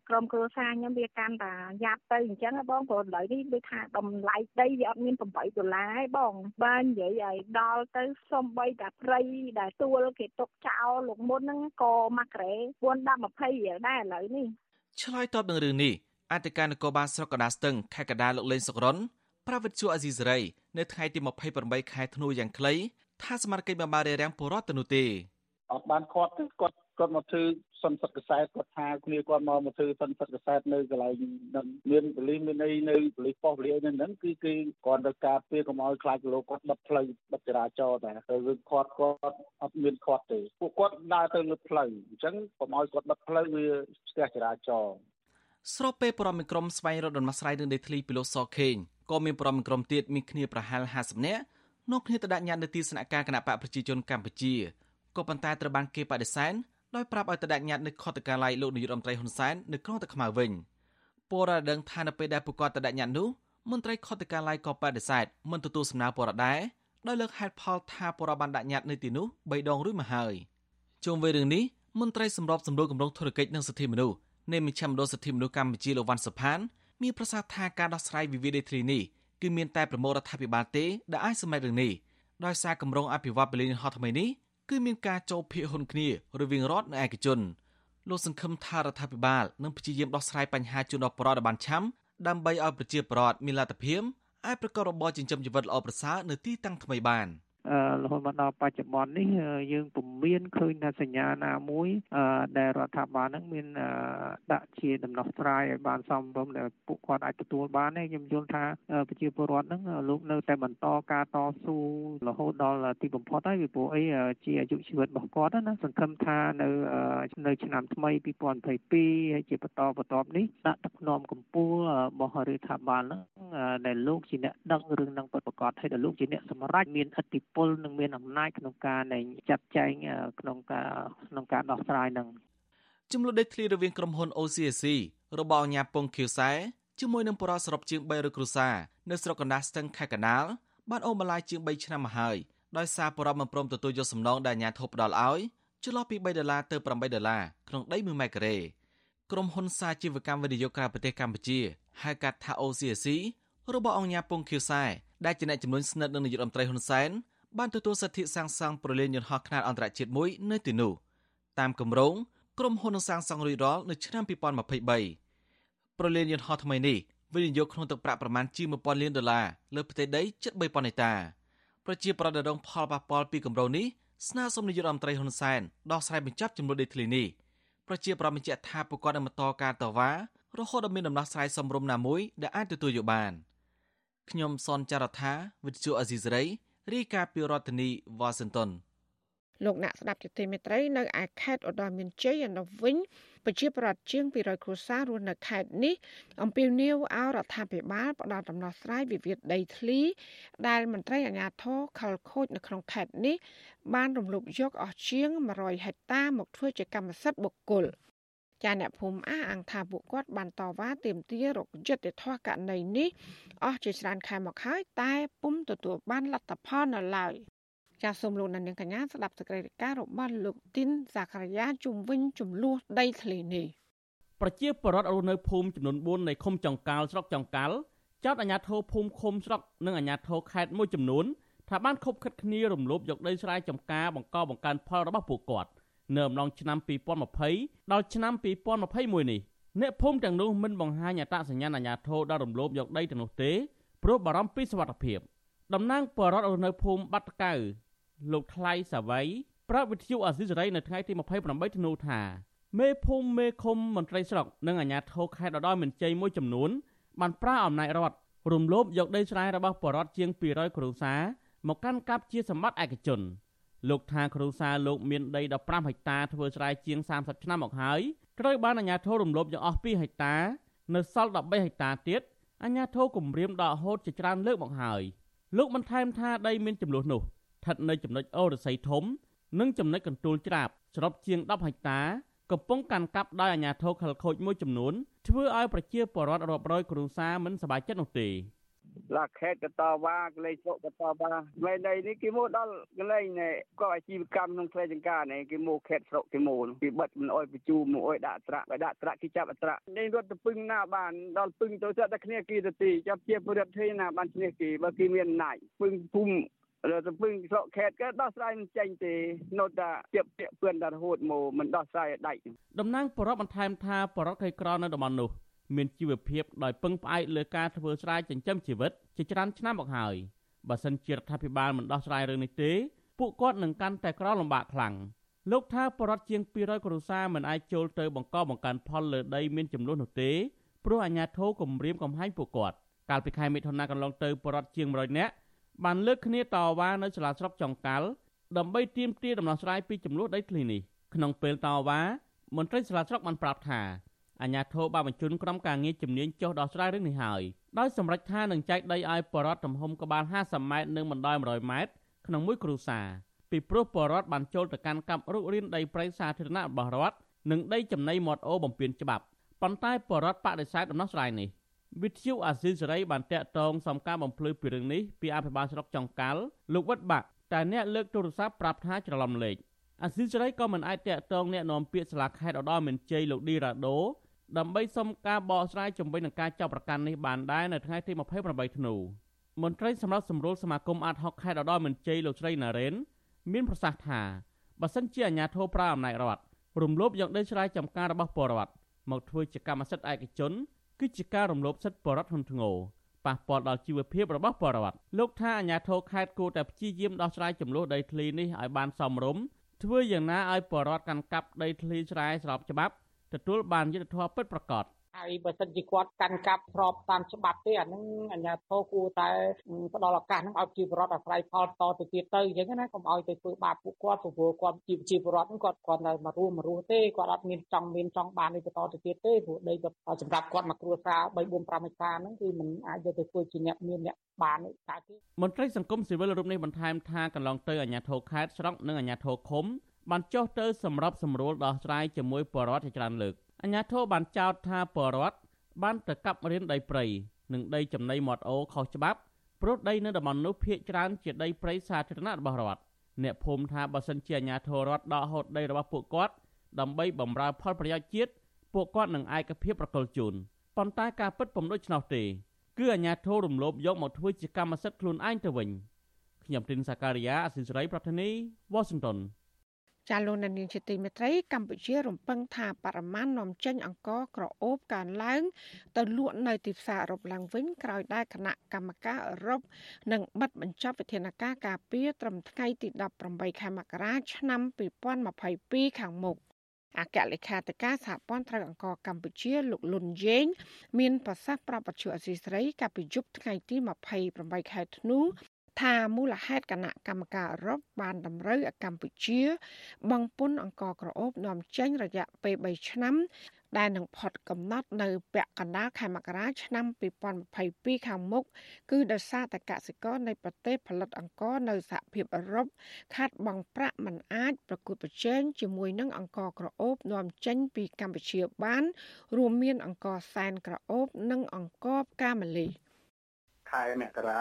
ក្រុមគ្រួសារខ្ញុំវាកាន់តែយ៉ាប់ទៅអញ្ចឹងបងព្រោះឥឡូវនេះដូចថាតម្លៃដីវាអត់មាន8ដុល្លារទេបងបើនិយាយឲ្យដល់ទៅសំបីតែព្រៃដែលទួលគេຕົកចោលលោកមុនហ្នឹងក៏មួយក្រែ4 10 20រៀលដែរឥឡូវនេះឆ្លើយតបនឹងរឿងនេះអធិការនគរបាលស្រុកកណ្ដាលស្ទឹងខេត្តកណ្ដាលលោកលេងសុករុនប្រាវិទ្យាអេស៊ីសេរីនៅថ្ងៃទី28ខែធ្នូយ៉ាងខ្លីថាសមាជិកមិនបានរារាំងពលរដ្ឋទៅនោះទេ អត់បានគាត់ទេគាត់គាត់មកធ្វើសន្និសីទកសែតគាត់ថាគ្នាគាត់មកមកធ្វើសន្និសីទកសែតនៅកន្លែងនឹងមានបលិសមានអីនៅបលិសប៉ុស្តិ៍បលិសនៅហ្នឹងគឺគឺគាត់ទៅការពារកុំឲ្យខ្លាចគីឡូគាត់បិទផ្លូវបិទចរាចរណ៍តែទៅរឿងខាត់គាត់អត់មានខាត់ទេពួកគាត់ដើរទៅលើផ្លូវអញ្ចឹងកុំឲ្យគាត់បិទផ្លូវវាស្ទះចរាចរណ៍ស្របពេលបរមក្រុមស្វែងរកដំណោះស្រាយនឹងដីធ្លីពីលោកសខេងក៏មានបរមក្រុមទៀតមានគ្នាប្រហែល50នាក់នាំគ្នាទៅដាក់ញត្តិនៅទីស្នាក់ការគណៈបកប្រជាជនកម្ពុជា ក៏ប៉ុន្តែត្រូវបានគេបដិសេធដោយប្រាប់ឲ្យទៅដាក់ញត្តិនៅខុទ្ទកាល័យលោកនាយករដ្ឋមន្ត្រីហ៊ុនសែននៅក្រុងតាខ្មៅវិញពលរដ្ឋដឹងថានៅពេលដែលពួកគាត់ទៅដាក់ញត្តិនោះមន្ត្រីខុទ្ទកាល័យក៏បដិសេធមិនទទួលសំណើពលរដ្ឋដែរដោយលើកហេតុផលថាពលរដ្ឋបានដាក់ញត្តិនៅទីនោះ3ដងរួចមកហើយជុំវិញរឿងនេះមន្ត្រីសម្របសម្រួលគម្រោងធុរកិច្ចនិងសិទ្ធិមនុស្សនៃមជ្ឈមណ្ឌលសិទ្ធិមនុស្សកម្ពុជាលោកវ៉ាន់សុផានមានប្រសាសន៍ថាការដោះស្រាយវិវាទដីធ្លីនេះគឺមានតែប្រមូលរដ្ឋាភិបាលទេដែលអាចសម្រេចរឿងនេះដោយសារគម្រោងអភិវឌ្ឍពលានហោះថ្មីនេះ គឺមានការចូលភាគហ៊ុនគ្នារវាងរដ្ឋនិងឯកជនលោកសង្ឃឹមថារដ្ឋាភិបាលនឹងព្យាយាមដោះស្រាយបញ្ហាជូនដល់ប្រជាពលរដ្ឋបានឆាំដើម្បីឲ្យប្រជាពលរដ្ឋមានលទ្ធភាពអាចប្រកបរបរចិញ្ចឹមជីវិតល្អប្រសើរនៅទីតាំងថ្មីបាន។ រហូតមកដល់បច្ចុប្បន្ននេះយើងពុំមានឃើញថាសញ្ញាណាមួយដែលរដ្ឋាភិបាលនឹងមានដាក់ជាដំណោះស្រាយឲ្យបានសមរម្យដែលពួកគាត់អាចទទួលបានទេខ្ញុំយល់ថាប្រជាពលរដ្ឋនឹងលោកនៅតែបន្តការតស៊ូរហូតដល់ទីបំផុតហើយពីព្រោះអីជាអាយុជីវិតរបស់គាត់ណាសង្ឃឹមថានៅនៅឆ្នាំថ្មី2022ហើយជាបន្តបន្ទាប់នេះដាក់ទឹកនាំកម្ពុជារបស់រដ្ឋាភិបាលនឹងដែលលោកជាអ្នកដឹងរឿងនឹងពិតប្រាកដហើយដែលលោកជាអ្នកសម្រេចមានឥទ្ធិពលនិងមានអំណាចក្នុងការនៃចាត់ចែងក្នុងការក្នុងការដោះស្រាយនឹងចំនួនដេកធ្លីរវាងក្រុមហ៊ុន OCSC របស់អាញាពងខៀវសែជាមួយនឹងបរិសរុបជាង300គ្រួសារនៅស្រុកកណ្ដាលស្ទឹងខេត្តកណ្ដាលបានអូបន្លាយជាង3ឆ្នាំមកហើយដោយសារបរិបមិនព្រមទទួលយកសំណងដែលអាញាធិបផ្ដល់ឲ្យចន្លោះពី3ដុល្លារទៅ8ដុល្លារក្នុងដី1ម៉ែត្រការ៉េក្រុមហ៊ុនសាជីវកម្មវិនិយោគក្រៅប្រទេសកម្ពុជាហៅកាត់ថា OCSC របស់អង្គញាពងខៀវសែដែលជាអ្នកជំនួញស្និទ្ធនឹងនាយករដ្ឋមន្ត្រីហ៊ុនសែន បានទទួលសិទ្ធិសាងសង់ប្រលានយន្តហោះខ្នាតអន្តរជាតិមួយនៅទីនោះតាមគម្រោងក្រុមហ៊ុននឹងសាងសង់រួចរាល់នៅឆ្នាំ2023ប្រលានយន្តហោះថ្មីនេះវិនិយោគក្នុងទឹកប្រាក់ប្រមាណជាង1000លានដុល្លារលើផ្ទៃដីជិត3000ហិកតាប្រជាប្រដ្ឋរងផលប៉ះពាល់ពីគម្រោងនេះស្នើសុំនាយករដ្ឋមន្ត្រីហ៊ុនសែនដោះស្រាយបញ្ចប់ចំនួនដីធ្លីនេះប្រជាប្រដ្ឋបញ្ជាក់ថាពួកគាត់នឹងបន្តការតវ៉ារហូតដល់មានដំណោះស្រាយសមរម្យណាមួយដែលអាចទទួលយកបានខ្ញុំសនចាររថាវិទ្យុអេស៊ីសរ៉ៃ រាយការណ៍ពីរដ្ឋធានីវ៉ាស៊ីនតោនលោកអ្នកស្ដាប់ជាទីមេត្រីនៅឯខេត្តឧត្តរមានជ័យឯនោះវិញប្រជាប្រដ្ឋជាង200គ្រួសាររស់នៅខេត្តនេះអំពាវនាវឲ្យរដ្ឋាភិបាលផ្ដល់ដំណោះស្រាយវិវាទដីធ្លី ដែលមន្ត្រីអាជ្ញាធរខលខូចនៅក្នុងខេត្តនេះបានរំលោភយកអស់ជាង100ហិកតាមកធ្វើជាកម្មសិទ្ធិបុគ្គល ចាអ្នកភូមិអះអាងថាពួកគាត់បានតវ៉ាទាមទាររកយុត្តិធម៌ករណីនេះអស់ជាច្រើនខែមកហើយតែពុំទទួលបានលទ្ធផលនៅឡើយចាសសូមលោកនាងកញ្ញាស្ដាប់សេចក្តីរាយការណ៍របស់លោកទីនសាករាជុំវិញចំនួនដីធ្លីនេះប្រជាពលរដ្ឋរស់នៅភូមិចំនួន4នៃឃុំចង្កាល់ស្រុកចង្កាល់ចោតអាជ្ញាធរភូមិឃុំស្រុកនិងអាជ្ញាធរខេត្តមួយចំនួនថាបានខົບខិតគ្នារំលោភយកដីស្រែចម្ការបង្កបង្កើនផលរបស់ពួកគាត់ នៅអំឡុងឆ្នាំ2020ដល់ឆ្នាំ2021នេះអ្នកភូមិទាំងនោះមិនបង្ហាញអត្តសញ្ញាណអាជ្ញាធរដល់រំលោភយកដីទាំងនោះទេព្រោះបារម្ភពីសុវត្ថិភាពតំណាងបរដ្ឋនៅភូមិបាត់កៅលោកថ្លៃសាវ័យប្រាប់វិទ្យុអាស៊ីសេរីនៅថ្ងៃទី28ធ្នូថាមេភូមិមេឃុំមន្ត្រីស្រុកនិងអាជ្ញាធរខេត្តដដល់មានជ័យមួយចំនួនបានប្រើអំណាចរដ្ឋរំលោភយកដីស្រែរបស់បរដ្ឋជាង200គ្រួសារមកកាន់កាប់ជាសម្បត្តិឯកជន លោកថាគ្រួសារលោកមានដី15ហិកតាធ្វើស្រែជាង30ឆ្នាំមកហើយត្រូវបានអាជ្ញាធររំលោភយកអស់2ហិកតា នៅសល់13ហិកតាទៀតអាជ្ញាធរគម្រាមដកហូតជាច្រើនលើកមកហើយលោកបន្ថែមថាដីមានចំនួននោះស្ថិតនៅចំណុចអូរស័យធំ និងចំណុចកន្ទួលច្រាបស្របជាង10ហិកតាកំពុងកាន់កាប់ដោយអាជ្ញាធរខលខូចមួយចំនួនធ្វើឲ្យប្រជាពលរដ្ឋរាប់រយគ្រួសារមិនសប្បាយចិត្តនោះទេ ឡាខេតក៏តវ៉ាកលេងសុកក៏តវ៉ាមេដីនេះគេមកដល់កលេងនេះក៏អាជីវកម្មក្នុងផ្ទៃចង្ការនេះគេមកខេតស្រុកគេមកគេបិទមិនអោយបញ្ជូមកអោយដាក់ត្រាក់បើដាក់ត្រាក់គេចាប់អត្រាក់នេះរត់ទៅពឹងណាបានដល់ពឹងទៅតែគ្នាគេទៅទីចាប់ជាពលរដ្ឋទេណាបានឈ្នះគេបើគេមានអំណាចពឹងភូមិរត់ទៅពឹងស្រុកខេតក៏ដោះស្រាយមិនចេញទេនៅតែជាពាក់ពឿនដល់រហូតមកមិនដោះស្រាយឲ្យដាច់តំណាងបរិបបន្ថែមថាបរិបក្រីក្រនៅតំបន់នោះ មានជីវភាពដោយពឹងផ្អែកលើការធ្វើស្រែចិញ្ចឹមជីវិតជាច្រើនឆ្នាំមកហើយបើសិនជារដ្ឋាភិបាលមិនដោះស្រាយរឿងនេះទេពួកគាត់នឹងកាន់តែក្រលំបាកខ្លាំងលោកថាបរិវត្តជាង200គ្រួសារមិនអាចចូលទៅបង្កបង្កើនផលលើដីមានចំនួននោះទេព្រោះអាជ្ញាធរគម្រាមកំហែងពួកគាត់កាលពីខែមិថុនាកន្លងទៅបរិវត្តជាង100នាក់បានលើកគ្នាតវ៉ានៅសាលាស្រុកចុងកាល់ដើម្បីទាមទារដំណោះស្រាយពីចំនួនដីធ្លីនេះក្នុងពេលតវ៉ាមន្ត្រីសាលាស្រុកបានប្រាប់ថា អាជ្ញាធរបានបញ្ជូនក្រុមការងារជំនាញចុះដោះស្រាយរឿងនេះហើយដោយសម្រេចថានឹងចែកដីឲ្យបរដ្ឋទំហំក្បាល50ម៉ែត្រនិងបណ្ដោយ100ម៉ែត្រក្នុងមួយគ្រួសារពីព្រោះបរដ្ឋបានចូលទៅកាន់កាប់រុករានដីព្រៃសាធារណៈរបស់រដ្ឋនិងដីចំណីមាត់អូបំពេញច្បាប់ប៉ុន្តែបរដ្ឋបដិសេធដំណោះស្រាយនេះវិទ្យុអាស៊ីសេរីបានតាក់ទងសំការបំភ្លឺពីរឿងនេះពីអភិបាលស្រុកចុងកាល់លោកវត្តបាក់តែអ្នកលើកទូរស័ព្ទប្រាប់ថាច្រឡំលេខអាស៊ីសេរីក៏មិនអាចតាក់ទងអ្នកនាំពាក្យសាលាខេត្តឧត្តរមានជ័យលោកឌីរ៉ាដូ ដើម្បីសុំការបកស្រាយជំវិញនឹងការចាប់ប្រកាន់នេះបានដែរនៅថ្ងៃទី28ធ្នូមន្ត្រីសម្រាប់សម្រួលសមាគមអាត60ខេត្តឧត្តរមានជ័យលោកស្រីណារ៉េនមានប្រសាសន៍ថាបើសិនជាអាជ្ញាធរប្រើអំណាចរដ្ឋរំលោភយកដីស្រែចម្ការរបស់ពលរដ្ឋមកធ្វើជាកម្មសិទ្ធិឯកជនគឺជាការរំលោភសិទ្ធិពលរដ្ឋធ្ងន់ធ្ងរប៉ះពាល់ដល់ជីវភាពរបស់ពលរដ្ឋលោកថាអាជ្ញាធរខេត្តគួរតែព្យាយាមដោះស្រាយចំនួនដីធ្លីនេះឲ្យបានសមរម្យធ្វើយ៉ាងណាឲ្យពលរដ្ឋកាន់កាប់ដីធ្លីស្រែស្របច្បាប់ ទទួលបានយុត្តិធម៌ពិតប្រាកដហើយបើសិនជាគាត់កាន់កាប់ស្របតាមច្បាប់ទេអានឹងអាជ្ញាធរគួរតែផ្ដល់ឱកាសនឹងឲ្យជីវរដ្ឋអាស្រ័យផលតទៅទៀតទៅអញ្ចឹងណាកុំឲ្យទៅធ្វើបាបពួកគាត់ព្រោះគាត់ជីវជីវរដ្ឋហ្នឹងគាត់គាត់នៅមករស់មករស់ទេគាត់អត់មានចង់មានចង់បាននេះបន្តទៅទៀតទេព្រោះដីគាត់សម្រាប់គាត់មកគ្រួសារ3 4 5ហិកតាហ្នឹងគឺมันអាចយកទៅធ្វើជាអ្នកមានអ្នកបានតែទេមន្ត្រីសង្គមស៊ីវិលរូបនេះបន្ថែមថាកន្លងទៅអាជ្ញាធរខេត្តស្រុកនិងអាជ្ញាធរឃុំ បានចុះទៅសម្របសម្រួលដោះស្រាយជាមួយបរិវត្តជាច្រើនលើកអាជ្ញាធរបានចោទថាបរដ្ឋបានទៅកាប់រៀនដីព្រៃនិងដីចំណីមាត់អូខុសច្បាប់ព្រោះដីនៅតំបន់នោះភាគច្រើនជាដីព្រៃសាធារណៈរបស់រដ្ឋអ្នកភូមិថាបើសិនជាអាជ្ញាធររដ្ឋដកហូតដីរបស់ពួកគាត់ដើម្បីបម្រើផលប្រយោជន៍ជាតិពួកគាត់នឹងឯកភាពប្រកុលជូនប៉ុន្តែការពិតពុំដូច្នោះទេគឺអាញាធររំលោភយកមកធ្វើជាកម្មសិទ្ធិខ្លួនឯងទៅវិញខ្ញុំទីនសាការីយ៉ាអសិសរីប្រធានីវ៉ាស៊ីនតោន ចាលោកនានីជាទីមេត្រីកម្ពុជារំពឹងថាបរិមាណនាំចេញអង្ករក្រអូបកើនឡើង ទៅលក់នៅទីផ្សារអឺរ៉ុបឡើងវិញក្រោយដែលគណៈកម្មការអឺរ៉ុបនឹងបិទបញ្ចប់វិធានការការពារត្រឹមថ្ងៃទី18ខែមករាឆ្នាំ2022ខាងមុខអគ្គលេខាធិការសហព័ន្ធត្រូវអង្គកម្ពុជាលោកលុនយេងមានប្រសាសន៍ប្រាប់បទជអសីស្រីកាលពីយប់ថ្ងៃទី28ខែធ្នូ ថាមូលហេតុគណៈកម្មការអឺរ៉ុបបានតម្រូវឲ្យកម្ពុជាបង់ពន្ធអង្គក្រអូបនាំចេញរយៈពេល3ឆ្នាំដែលនឹងផុតកំណត់នៅពាក់កណ្ដាលខែមករាឆ្នាំ2022ខាងមុខគឺដោយសារតែកសិករនៃប្រទេសផលិតអង្ករនៅសហភាពអឺរ៉ុបខាត់បង់ប្រាក់មិនអាចប្រកួតប្រជែងជាមួយនឹងអង្ករក្រអូបនាំចេញពីកម្ពុជាបាន រួមមានអង្ករសែនក្រអូបនិងអង្ករផ្កាម្លិះ ខែមករា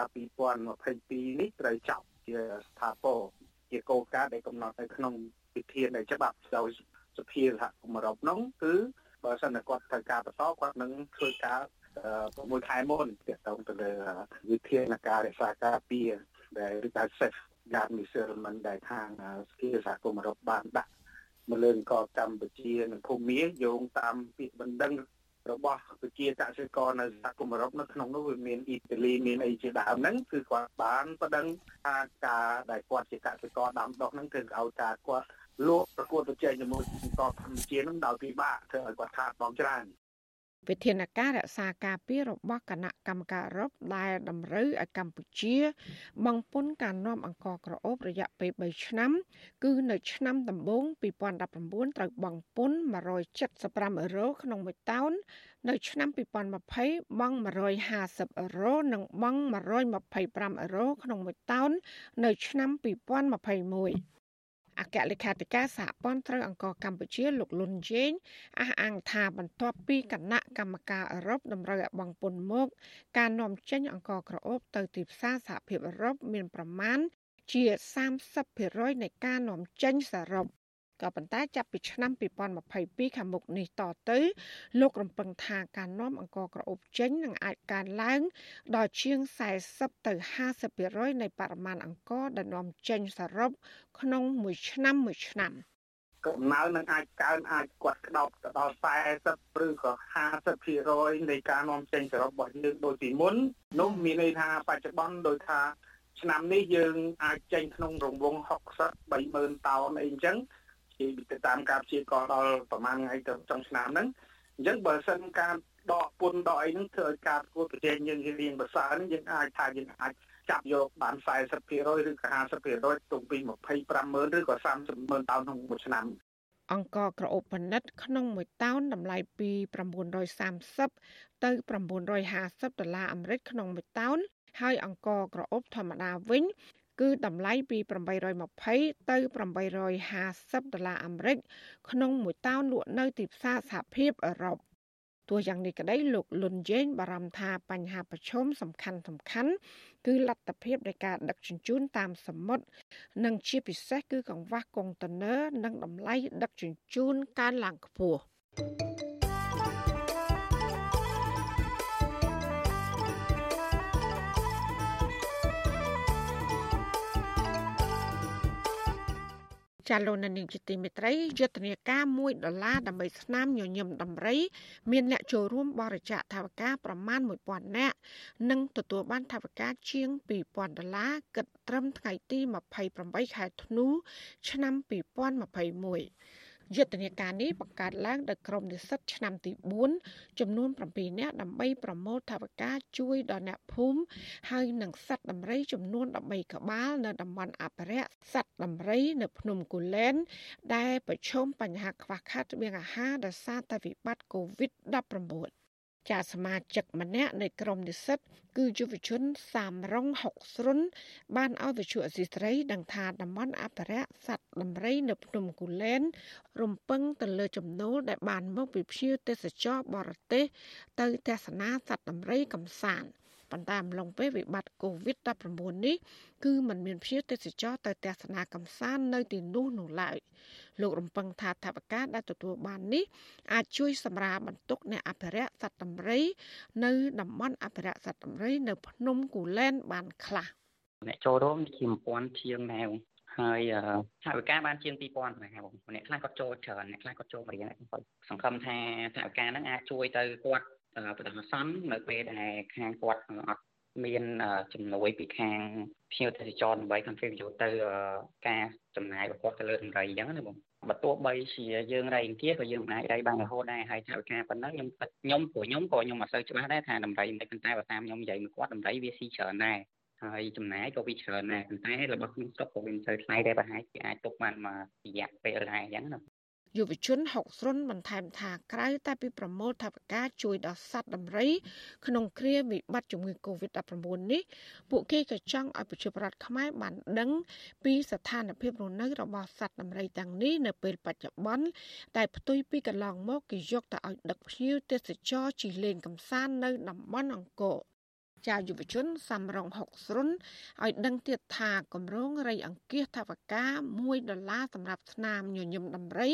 2022នេះត្រូវចាប់ជាស្ថាពរជាគោលការណ៍ដែលកំណត់នៅក្នុងវិធាននៃច្បាប់ដោយសភាសហគមន៍អឺរ៉ុបនោះគឺបើសិនតែគាត់ត្រូវការបន្តគាត់នឹងធ្វើការ6ខែមុនទាក់ទងទៅលើវិធានការរក្សាការពារដែលឬក៏ safe guard measurement ដែលខាងស្គីសហគមន៍អឺរ៉ុបបានដាក់មកលើកកម្ពុជានិងភូមាយោងតាមពាក្យបណ្ដឹង របស់ប្រជាកសិករនៅសហគមន៍អឺរ៉ុបនៅក្នុងនោះវាមានអ៊ីតាលីមានអីជាដើមហ្នឹងគឺគាត់បានប្តឹងថាការដែលគាត់ជាកសិករដាំដុះហ្នឹងគឺឲ្យការគាត់លក់ប្រកួតប្រជែងជាមួយកងកម្ពុជានឹងដោយពិបាកធ្វើឲ្យគាត់ខាតបង់ច្រើន វិធានការរក្សាការពាររបស់គណៈកម្មការអឺរ៉ុបដែលតម្រូវឲ្យកម្ពុជាបង់ពន្ធការនាំអង្គក្រអូបរយៈពេល3ឆ្នាំ គឺនៅឆ្នាំដំបូង2019ត្រូវបង់ពន្ធ175អឺរ៉ូក្នុងមួយតោន នៅឆ្នាំ2020បង់150អឺរ៉ូនិងបង់125អឺរ៉ូក្នុងមួយតោន នៅឆ្នាំ2021 អគ្គលេខាធិការសហព័ន្ធត្រូវអង្គកម្ពុជាលោកលុនជេងអះអាងថាបន្ទាប់ពីគណៈកម្មការអឺរ៉ុបតម្រូវឲ្យបង់ពន្ធមក ការនាំចេញអង្គក្រអូបទៅទីផ្សារសហភាពអឺរ៉ុបមានប្រមាណជា30%នៃការនាំចេញសរុប ក៏ប៉ុន្តែចាប់ពីឆ្នាំ2022ខាងមុខនេះតទៅ លោករំពឹងថាការនាំអង្គក្រអូបចេញនឹងអាចកើនឡើងដល់ជាង40ទៅ50%នៃបរិមាណអង្គដែលនាំចេញសរុបក្នុងមួយឆ្នាំមួយឆ្នាំកំណើននឹងអាចកើនអាចគាត់ក្តោបទៅដល់40ឬក៏50%នៃការនាំចេញសរុបរបស់យើងដូចពីមុននោះមានន័យថាបច្ចុប្បន្នដោយថាឆ្នាំនេះយើងអាចចេញក្នុងរង្វង់60 30000តោនអីអញ្ចឹង ជាទៅតាមការព្យាករដល់ប្រហែលថ្ងៃទៅចុងឆ្នាំហ្នឹងអញ្ចឹងបើសិនការដកពុនដកអីហ្នឹងធ្វើឲ្យការប្រកួតប្រជែងយើងរៀងប្រសើរហ្នឹងយើងអាចថាយើងអាចចាប់យកបាន40%ឬក៏50%ទុំពី250000ឬក៏300,000តោនក្នុងមួយឆ្នាំអង្គក្រអូបប៉និតក្នុងមួយតោនតម្លៃពី930ទៅ950ដុល្លារអាមេរិកក្នុងមួយតោនហើយអង្គក្រអូបធម្មតាវិញ គឺតម្លៃពី820ទៅ850ដុល្លារអាមេរិកក្នុងមួយតោនលក់នៅទីផ្សារសហភាពអឺរ៉ុបទោះយ៉ាងនេះក្តីលោកលុនយេងបារម្ភថាបញ្ហាប្រឈមសំខាន់សំខាន់គឺលទ្ធភាពនៃការដឹកជញ្ជូនតាមសមុទ្រនិងជាពិសេសគឺកង្វះកុងតឺន័រនិងតម្លៃដឹកជញ្ជូនកើនឡើងខ្ពស់ ចាលោកនានីជាទីមេត្រីយុទ្ធនាការ1ដុល្លារដើម្បីស្នាមញញឹមដំរី មានអ្នកចូលរួមបរិច្ចាគថវិកាប្រមាណ1000នាក់និងទទួលបានថវិកាជាង2000ដុល្លារគិតត្រឹមថ្ងៃទី28ខែធ្នូឆ្នាំ2021 យុទ្ធនាការនេះបង្កើតឡើងដោយក្រុមនិស្សិតឆ្នាំទី4ចំនួន7នាក់ដើម្បីប្រមូលថវិកាជួយដល់អ្នកភូមិហើយនិងសត្វដំរីចំនួន13ក្បាលនៅតំបន់អភិរក្សសត្វដំរីនៅភ្នំគូលែនដែលប្រឈមបញ្ហាខ្វះខាតស្បៀងអាហារដោយសារតែវិបត្តិ COVID-19 ចាសមាជិកម្នាក់នៃក្រុមនិស្សិត គឺយុវជនសាមរង60ស្រុនបានឲ្យវិទ្យុអសីស្រីដឹងថាតំបន់អភិរក្សសត្វដំរីនៅភ្នំគូលែន រំពឹងទៅលើចំណូលដែលបានមកពីភ្ញៀវទេសចរបរទេសទៅទស្សនាសត្វដំរីកំសាន្ត ប៉ុន្តែអំឡុងពេលវិបត្តិ COVID-19 នេះគឺมันមានភ្ញៀវទេសចរទៅទស្សនាកម្សាន្តនៅទីនោះនោះឡើយលោករំពឹងថាថវិកាដែលទទួលបាននេះអាចជួយសម្រាលបន្ទុកអ្នកអភិរក្សសត្វដំរី នៅតំបន់អភិរក្សសត្វដំរី នៅភ្នំគូលែនបានខ្លះអ្នកចូលរួមជា1000ជាងដែរហើយថវិកាបានជាង2000ដែរបងម្នាក់ខ្លះគាត់ចូលច្រើនអ្នកខ្លះគាត់ចូលរៀនគាត់សង្ឃឹមថាថវិកាហ្នឹងអាចជួយទៅគាត់ បដិសន្ននៅពេលដែលខាងគាត់អត់មានជំនួយពីខាងភ្ញៀវទេសចរដើម្បី contribute ទៅការចំណាយរបស់គាត់ទៅលើតម្រៃអញ្ចឹងណាបងបើទោះបីជាយើងរៃទៀតក៏យើងមិនអាចរៃបានរហូតដែរហើយថវិកាប៉ុណ្ណឹងខ្ញុំខ្ញុំព្រោះខ្ញុំក៏ខ្ញុំអត់សូវច្បាស់ដែរថាតម្រៃមិនប៉ុន្តែបើតាមខ្ញុំនិយាយមកគាត់តម្រៃវាស៊ីច្រើនដែរហើយចំណាយក៏វាច្រើនដែរប៉ុន្តែរបស់ក្នុងស្រុកក៏វាមិនសូវថ្លៃដែរប្រហែលជាអាចទុកបានមករយៈពេលដែរអញ្ចឹងណា យុវជន60រុនបន្ថែមថាក្រៅតែពីប្រមូលថវិកាជួយដល់សត្វដំរី ក្នុងគ្រាវិបត្តិជំងឺ Covid-19 នេះពួកគេក៏ចង់ឲ្យប្រជាពលរដ្ឋខ្មែរបានដឹងពីស្ថានភាពរស់នៅរបស់សត្វដំរីទាំងនេះនៅពេលបច្ចុប្បន្នតែផ្ទុយពីកន្លងមកគេយកទៅឲ្យដឹកភ្ញៀវទេសចរជិះលេងកម្សាន្តនៅតំបន់អង្គរ ចាយុវជនសំរង60ស្រុនឲ្យដឹងទៀតថាគម្រោងរៃអង្គាសថវិកា1ដុល្លារសម្រាប់ស្នាមញញឹមដំរី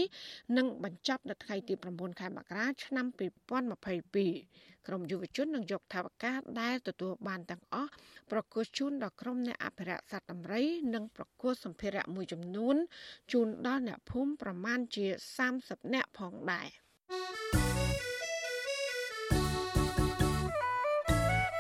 នឹងបញ្ចប់នៅថ្ងៃទី9ខែមករាឆ្នាំ2022ក្រុមយុវជននឹងយកថវិកាដែលទទួលបានទាំងអស់ប្រគល់ជូនដល់ក្រុមអ្នកអភិរក្សសត្វដំរី និងប្រគល់សម្ភារៈមួយចំនួនជូនដល់អ្នកភូមិប្រមាណជា30នាក់ផងដែរ។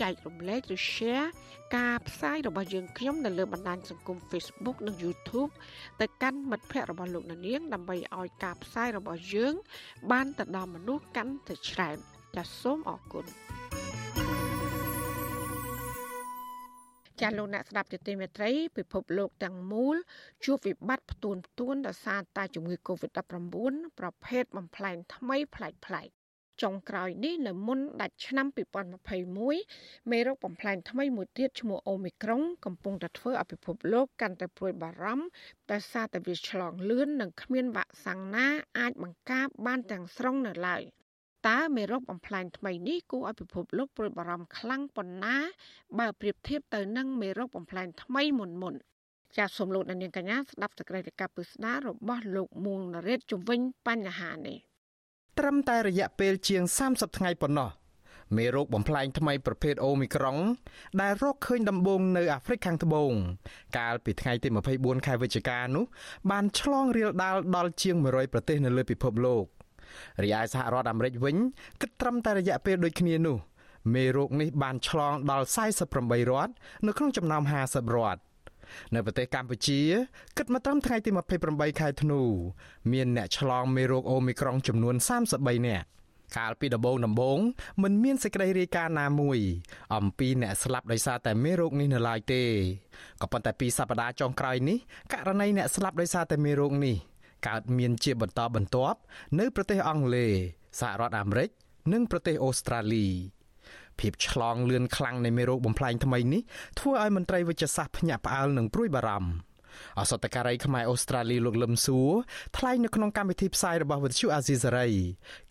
ចែករំលែកឬ share ការផ្សាយរបស់យើងខ្ញុំនៅលើបណ្ដាញសង្គម Facebook និង YouTube ទៅកាន់មិត្តភ័ក្តិរបស់លោកណានៀងដើម្បីឲ្យការផ្សាយរបស់យើង បានទៅដល់មនុស្សកាន់តែច្រើនចាសសូមអរគុណចាលោកអ្នកស្ដាប់ទទីមេត្រីពិភពលោកទាំងមូលជួបវិបត្តិផ្ទួនផ្ទួនដោយសារតែជំងឺ Covid-19 ប្រភេទបំផ្លែងថ្មីប្លែកៗ ចុងក្រោយនេះនៅមុនដាច់ឆ្នាំ2021មេរោគបំផ្លាញថ្មីមួយទៀតឈ្មោះអូមីក្រុងកំពុងតែធ្វើឲ្យពិភពលោកកាន់តែព្រួយបារម្ភដោយសារតែវាឆ្លងលឿននិងគ្មានវ៉ាក់សាំងណាអាចបង្ការបានទាំងស្រុងនៅឡើយតើមេរោគបំផ្លាញថ្មីនេះគួរឲ្យពិភពលោកព្រួយបារម្ភខ្លាំងប៉ុណ្ណា បើប្រៀបធៀបទៅនឹងមេរោគបំផ្លាញថ្មីមុនមុនចាសសូមលោកនាងកញ្ញាស្ដាប់សេចក្តីរាយការណ៍ពិស្ដាររបស់លោកមួងនរ៉េតជំវិញបញ្ហានេះ ត្រឹមតែរយៈពេលជាង30ថ្ងៃប៉ុណ្ណោះមេរោគបំផ្លែងថ្មីប្រភេទអូមីក្រុង ដែលរកឃើញដំបូងនៅអាហ្វ្រិកខាងត្បូង កាលពីថ្ងៃទី24ខែវិច្ឆិកានោះបានឆ្លងរាលដាលដល់ជាង100ប្រទេសនៅលើពិភពលោករីឯសហរដ្ឋអាមេរិកវិញគិតត្រឹមតែរយៈពេលដូចគ្នានោះមេរោគនេះបានឆ្លងដល់48រដ្ឋនៅក្នុងចំណោម50រដ្ឋ នៅប្រទេសកម្ពុជាគិតមកត្រឹមថ្ងៃទី28ខែធ្នូមានអ្នកឆ្លងមេរោគអូមីក្រុងចំនួន33នាក់កាលពីដំបូងដំបូងមិនមានសេចក្តីរាយការណ៍ណាមួយ អំពីអ្នកស្លាប់ដោយសារតែមេរោគនេះនៅឡើយទេក៏ប៉ុន្តែពីសប្តាហ៍ចុងក្រោយនេះករណីអ្នកស្លាប់ដោយសារតែមេរោគនេះកើតមានជាបន្តបន្ទាប់នៅប្រទេសអង់គ្លេសសហរដ្ឋអាមេរិក និងប្រទេសអូស្ត្រាលី ភាពឆ្លងលឿនខ្លាំងនៃមេរោគបំផ្លាញថ្មីនេះធ្វើឲ្យមន្ត្រីវិទ្យាសាស្ត្រភ្ញាក់ផ្អើលនិងព្រួយបារម្ភអសតការីខ្មែរអូស្ត្រាលីលោកលឹមសួរថ្លែងនៅក្នុងកម្មវិធីផ្សាយរបស់វិទ្យុអាស៊ីសេរី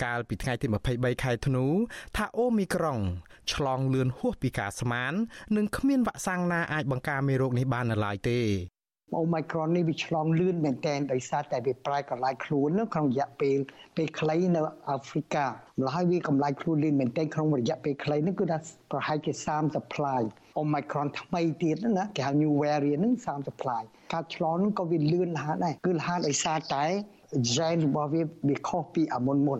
កាលពីថ្ងៃទី23ខែធ្នូថាអូមីក្រុង ឆ្លងលឿនហួសពីការស្មាន និងគ្មានវ៉ាក់សាំងណាអាចបង្ការមេរោគនេះបាននៅឡើយទេ អូមីក្រុននេះវាឆ្លងលឿនមែនទែនដោយសារតែវាប្រែកន្លែងខ្លួនក្នុងរយៈពេលពេលខ្លីនៅអាហ្វ្រិកម្ល៉េះហើយវាកម្លាយខ្លួនលឿនមែនទែនក្នុងរយៈពេលខ្លីនេះគឺថាប្រហែលជា30 ply Omicron ថ្មីទៀតណាគេហៅ new variant ហ្នឹង30 ply ការឆ្លងហ្នឹងក៏វាលឿនលះដែរគឺលះដោយសារតែ gene របស់វាវាខុសពីអាមុនមុន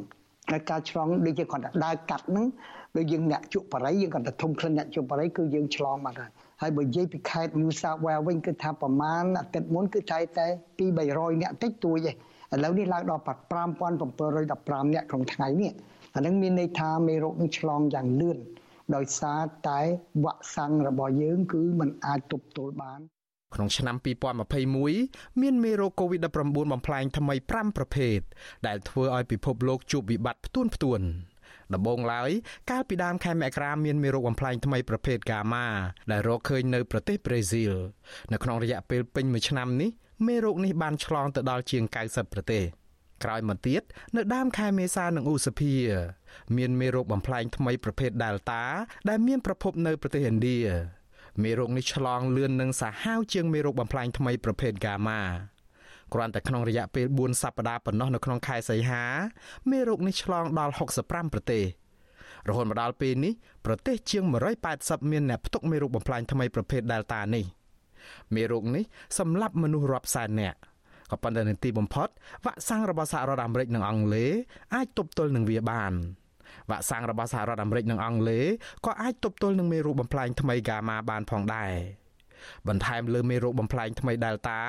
ហើយការឆ្លងដូចជាគាត់ដើរកាត់ហ្នឹងដូចយើងអ្នកជក់បរិយយើងគាត់ទៅធំក្លិនអ្នកជក់បរិយគឺយើងឆ្លងមកហើយ ហើយបើនិយាយពីខេត្ត New South Wales វិញគឺថាប្រមាណអាទិត្យមុនគឺតែតែ2 300អ្នកតិចតួចឯងឥឡូវនេះឡើងដល់5715អ្នកក្នុងថ្ងៃនេះអានឹងមានន័យថាមេរោគនឹងឆ្លងយ៉ាងលឿនដោយសារតែវ៉ាក់សាំងរបស់យើងគឺมันអាចទប់ទល់បាន ក្នុងឆ្នាំ2021មានមេរោគ COVID-19 បំផ្លែងថ្មី5ប្រភេទដែលធ្វើឲ្យពិភពលោកជួបវិបត្តិផ្ទួនផ្ទួន ដំបូងឡើយកាលពីដើមខែមករាមានមេរោគបំផ្លែងថ្មីប្រភេទហ្គាម៉ាដែលរកឃើញនៅប្រទេសប្រេស៊ីលនៅក្នុងរយៈពេលពេញមួយឆ្នាំនេះមេរោគនេះបានឆ្លងទៅដល់ជាង90ប្រទេសក្រោយមកទៀតនៅដើមខែមេសានិងឧសភាមានមេរោគបំផ្លែងថ្មីប្រភេទ Delta ដែលមានប្រភពនៅប្រទេសឥណ្ឌាមេរោគនេះឆ្លងលឿននិងសាហាវជាងមេរោគបំផ្លាញថ្មីប្រភេទ Gamma គ្រាន់តែក្នុងរយៈពេល4សប្តាហ៍ប៉ុណ្ណោះនៅក្នុងខែសីហាមេរោគនេះឆ្លងដល់65ប្រទេសរហូតមកដល់ពេលនេះប្រទេសជាង180មានអ្នកផ្ទុកមេរោគបំផ្លាញថ្មីប្រភេទ Delta នេះមេរោគនេះសម្លាប់មនុស្សរាប់សែននាក់ក៏ប៉ុន្តែនៅទីបំផុតវ៉ាក់សាំងរបស់សហរដ្ឋអាមេរិកនិងអង់គ្លេសអាចទប់ទល់នឹងវាបានវ៉ាក់សាំងរបស់សហរដ្ឋអាមេរិកនិងអង់គ្លេសក៏អាចទប់ទល់នឹងមេរោគបំផ្លាញថ្មីហ្គាម៉ាបានផងដែរ បន្ថែមលើមេរោគបំផ្លាញថ្មី Delta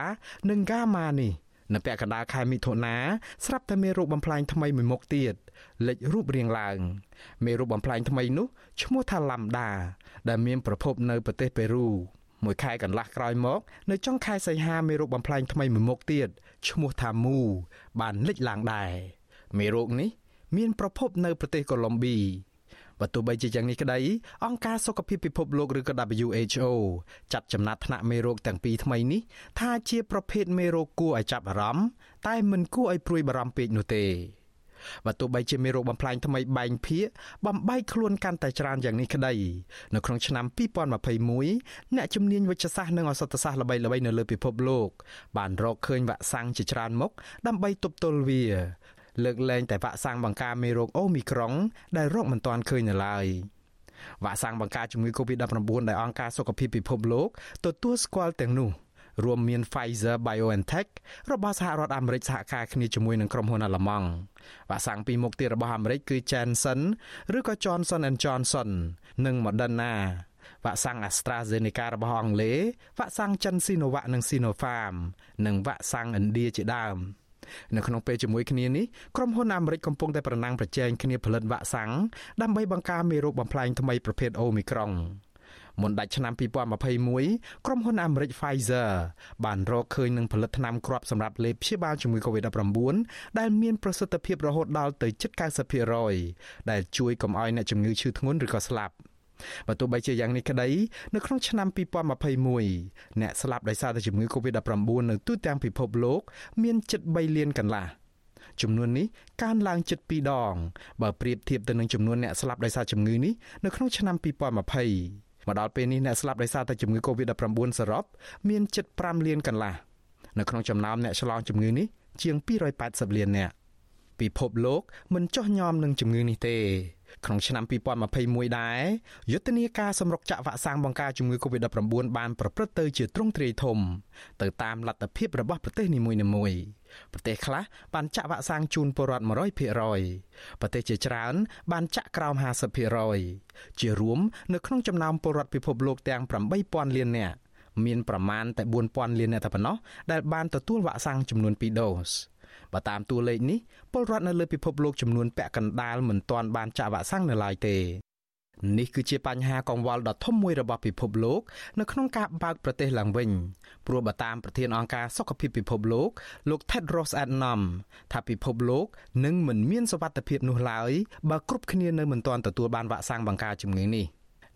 និង Gamma នេះនៅពាក់កណ្ដាលខែមិថុនាស្រាប់តែមេរោគបំផ្លាញថ្មីមួយមុខទៀតលេចរូបរាងឡើងមេរោគបំផ្លាញថ្មីនោះឈ្មោះថា Lambda ដែលមានប្រភពនៅប្រទេសប៉េរូមួយខែកន្លះក្រោយមក នៅចុងខែសីហាមេរោគបំផ្លាញថ្មីមួយមុខទៀតឈ្មោះថា Mu បានលេចឡើងដែរមេរោគនេះ មានប្រភពនៅប្រទេសកូឡុំប៊ី បើទោះបីជាយ៉ាងនេះក្តីអង្គការសុខភាពពិភពលោកឬក៏ WHO ចាត់ចំណាត់ថ្នាក់មេរោគទាំងពីរថ្មីនេះថាជាប្រភេទមេរោគគួរឲ្យចាប់អារម្មណ៍តែមិនគួរឲ្យព្រួយបារម្ភពេកនោះទេបើទោះបីជាមេរោគបំផ្លាញថ្មីបែងភាគបំបែកខ្លួនកាន់តែច្រើនយ៉ាងនេះក្តីនៅក្នុងឆ្នាំ2021អ្នកជំនាញវិទ្យាសាស្ត្រនិងឱសថសាស្ត្រល្បីៗនៅលើពិភពលោកបានរកឃើញវ៉ាក់សាំងជាច្រើនមុខដើម្បីទប់ទល់វា លើកលែងតែវ៉ាក់សាំងបង្ការមេរោគអូមីក្រុង ដែលរកមិនទាន់ឃើញនៅឡើយវ៉ាក់សាំងបង្ការជំងឺ Covid-19 ដែលអង្គការសុខភាពពិភពលោកទទួលស្គាល់ទាំងនោះរួមមាន Pfizer BioNTech របស់សហរដ្ឋអាមេរិកសហការគ្នាជាមួយនឹងក្រុមហ៊ុនអាល្លឺម៉ង់វ៉ាក់សាំងពីរមុខទៀតរបស់អាមេរិកគឺ Janssen ឬក៏ Johnson Johnson និង Moderna វ៉ាក់សាំង AstraZeneca របស់អង់គ្លេសវ៉ាក់សាំងចិន Sinovac និង Sinopharm និងវ៉ាក់សាំងឥណ្ឌាជាដើម។ នៅក្នុងពេលជាមួយគ្នានេះក្រុមហ៊ុនអាមេរិកកំពុងតែប្រណាំងប្រជែងគ្នាផលិតវ៉ាក់សាំងដើម្បីបង្ការមេរោគបំផ្លែងថ្មីប្រភេទអូមីក្រុងមុនដាច់ឆ្នាំ2021ក្រុមហ៊ុនអាមេរិក Pfizer បានរកឃើញនឹងផលិតថ្នាំគ្រាប់សម្រាប់លេបព្យាបាលជំងឺ Covid-19 ដែលមានប្រសិទ្ធភាពរហូតដល់ទៅជិត90%ដែលជួយកុំឲ្យអ្នកជំងឺឈឺធ្ងន់ឬក៏ស្លាប់។ បើទោះបីជាយ៉ាងនេះក្តីនៅក្នុងឆ្នាំ2021អ្នកស្លាប់ដោយសារតែជំងឺ Covid-19 នៅទូទាំងពិភពលោកមានជិត3លានកន្លះចំនួននេះកើនឡើងជិត2ដង បើប្រៀបធៀបទៅនឹងចំនួនអ្នកស្លាប់ដោយសារជំងឺនេះនៅក្នុងឆ្នាំ2020មកដល់ពេលនេះអ្នកស្លាប់ដោយសារតែជំងឺ Covid-19 សរុបមានជិត5លានកន្លះនៅក្នុងចំណោមអ្នកឆ្លងជំងឺនេះជាង280លាននាក់ពិភពលោកមិនចោះញោមនឹងជំងឺនេះទេ ក្នុងឆ្នាំ2021ដែរយុទ្ធនាការសម្រុកចាក់វ៉ាក់សាំងបង្ការជំងឺ Covid-19 បានប្រព្រឹត្តទៅជាទ្រង់ទ្រាយធំទៅតាមលទ្ធភាពរបស់ប្រទេសនីមួយៗប្រទេសខ្លះបានចាក់វ៉ាក់សាំងជូនពលរដ្ឋ100%ប្រទេសជាច្រើន បានចាក់ក្រោម50%ជារួមនៅក្នុងចំណោមពលរដ្ឋពិភពលោកទាំង8000លាននាក់មានប្រមាណតែ4000លាននាក់តែប៉ុណ្ណោះដែលបានទទួលវ៉ាក់សាំងចំនួន2ដូស បើតាមតួលេខនេះពលរដ្ឋនៅលើពិភពលោកចំនួនពាក់កណ្ដាលមិនទាន់បានចាក់វ៉ាក់សាំងនៅឡើយទេនេះគឺជាបញ្ហាកង្វល់ដ៏ធំមួយរបស់ពិភពលោកនៅក្នុងការបើកប្រទេសឡើងវិញព្រោះបើតាមប្រធានអង្គការសុខភាពពិភពលោកលោក Tedros Adhanom ថាពិភពលោកនឹងមិនមានសុវត្ថិភាពនោះឡើយបើគ្រប់គ្នានៅមិនទាន់ទទួលបានវ៉ាក់សាំងបង្ការជំងឺនេះ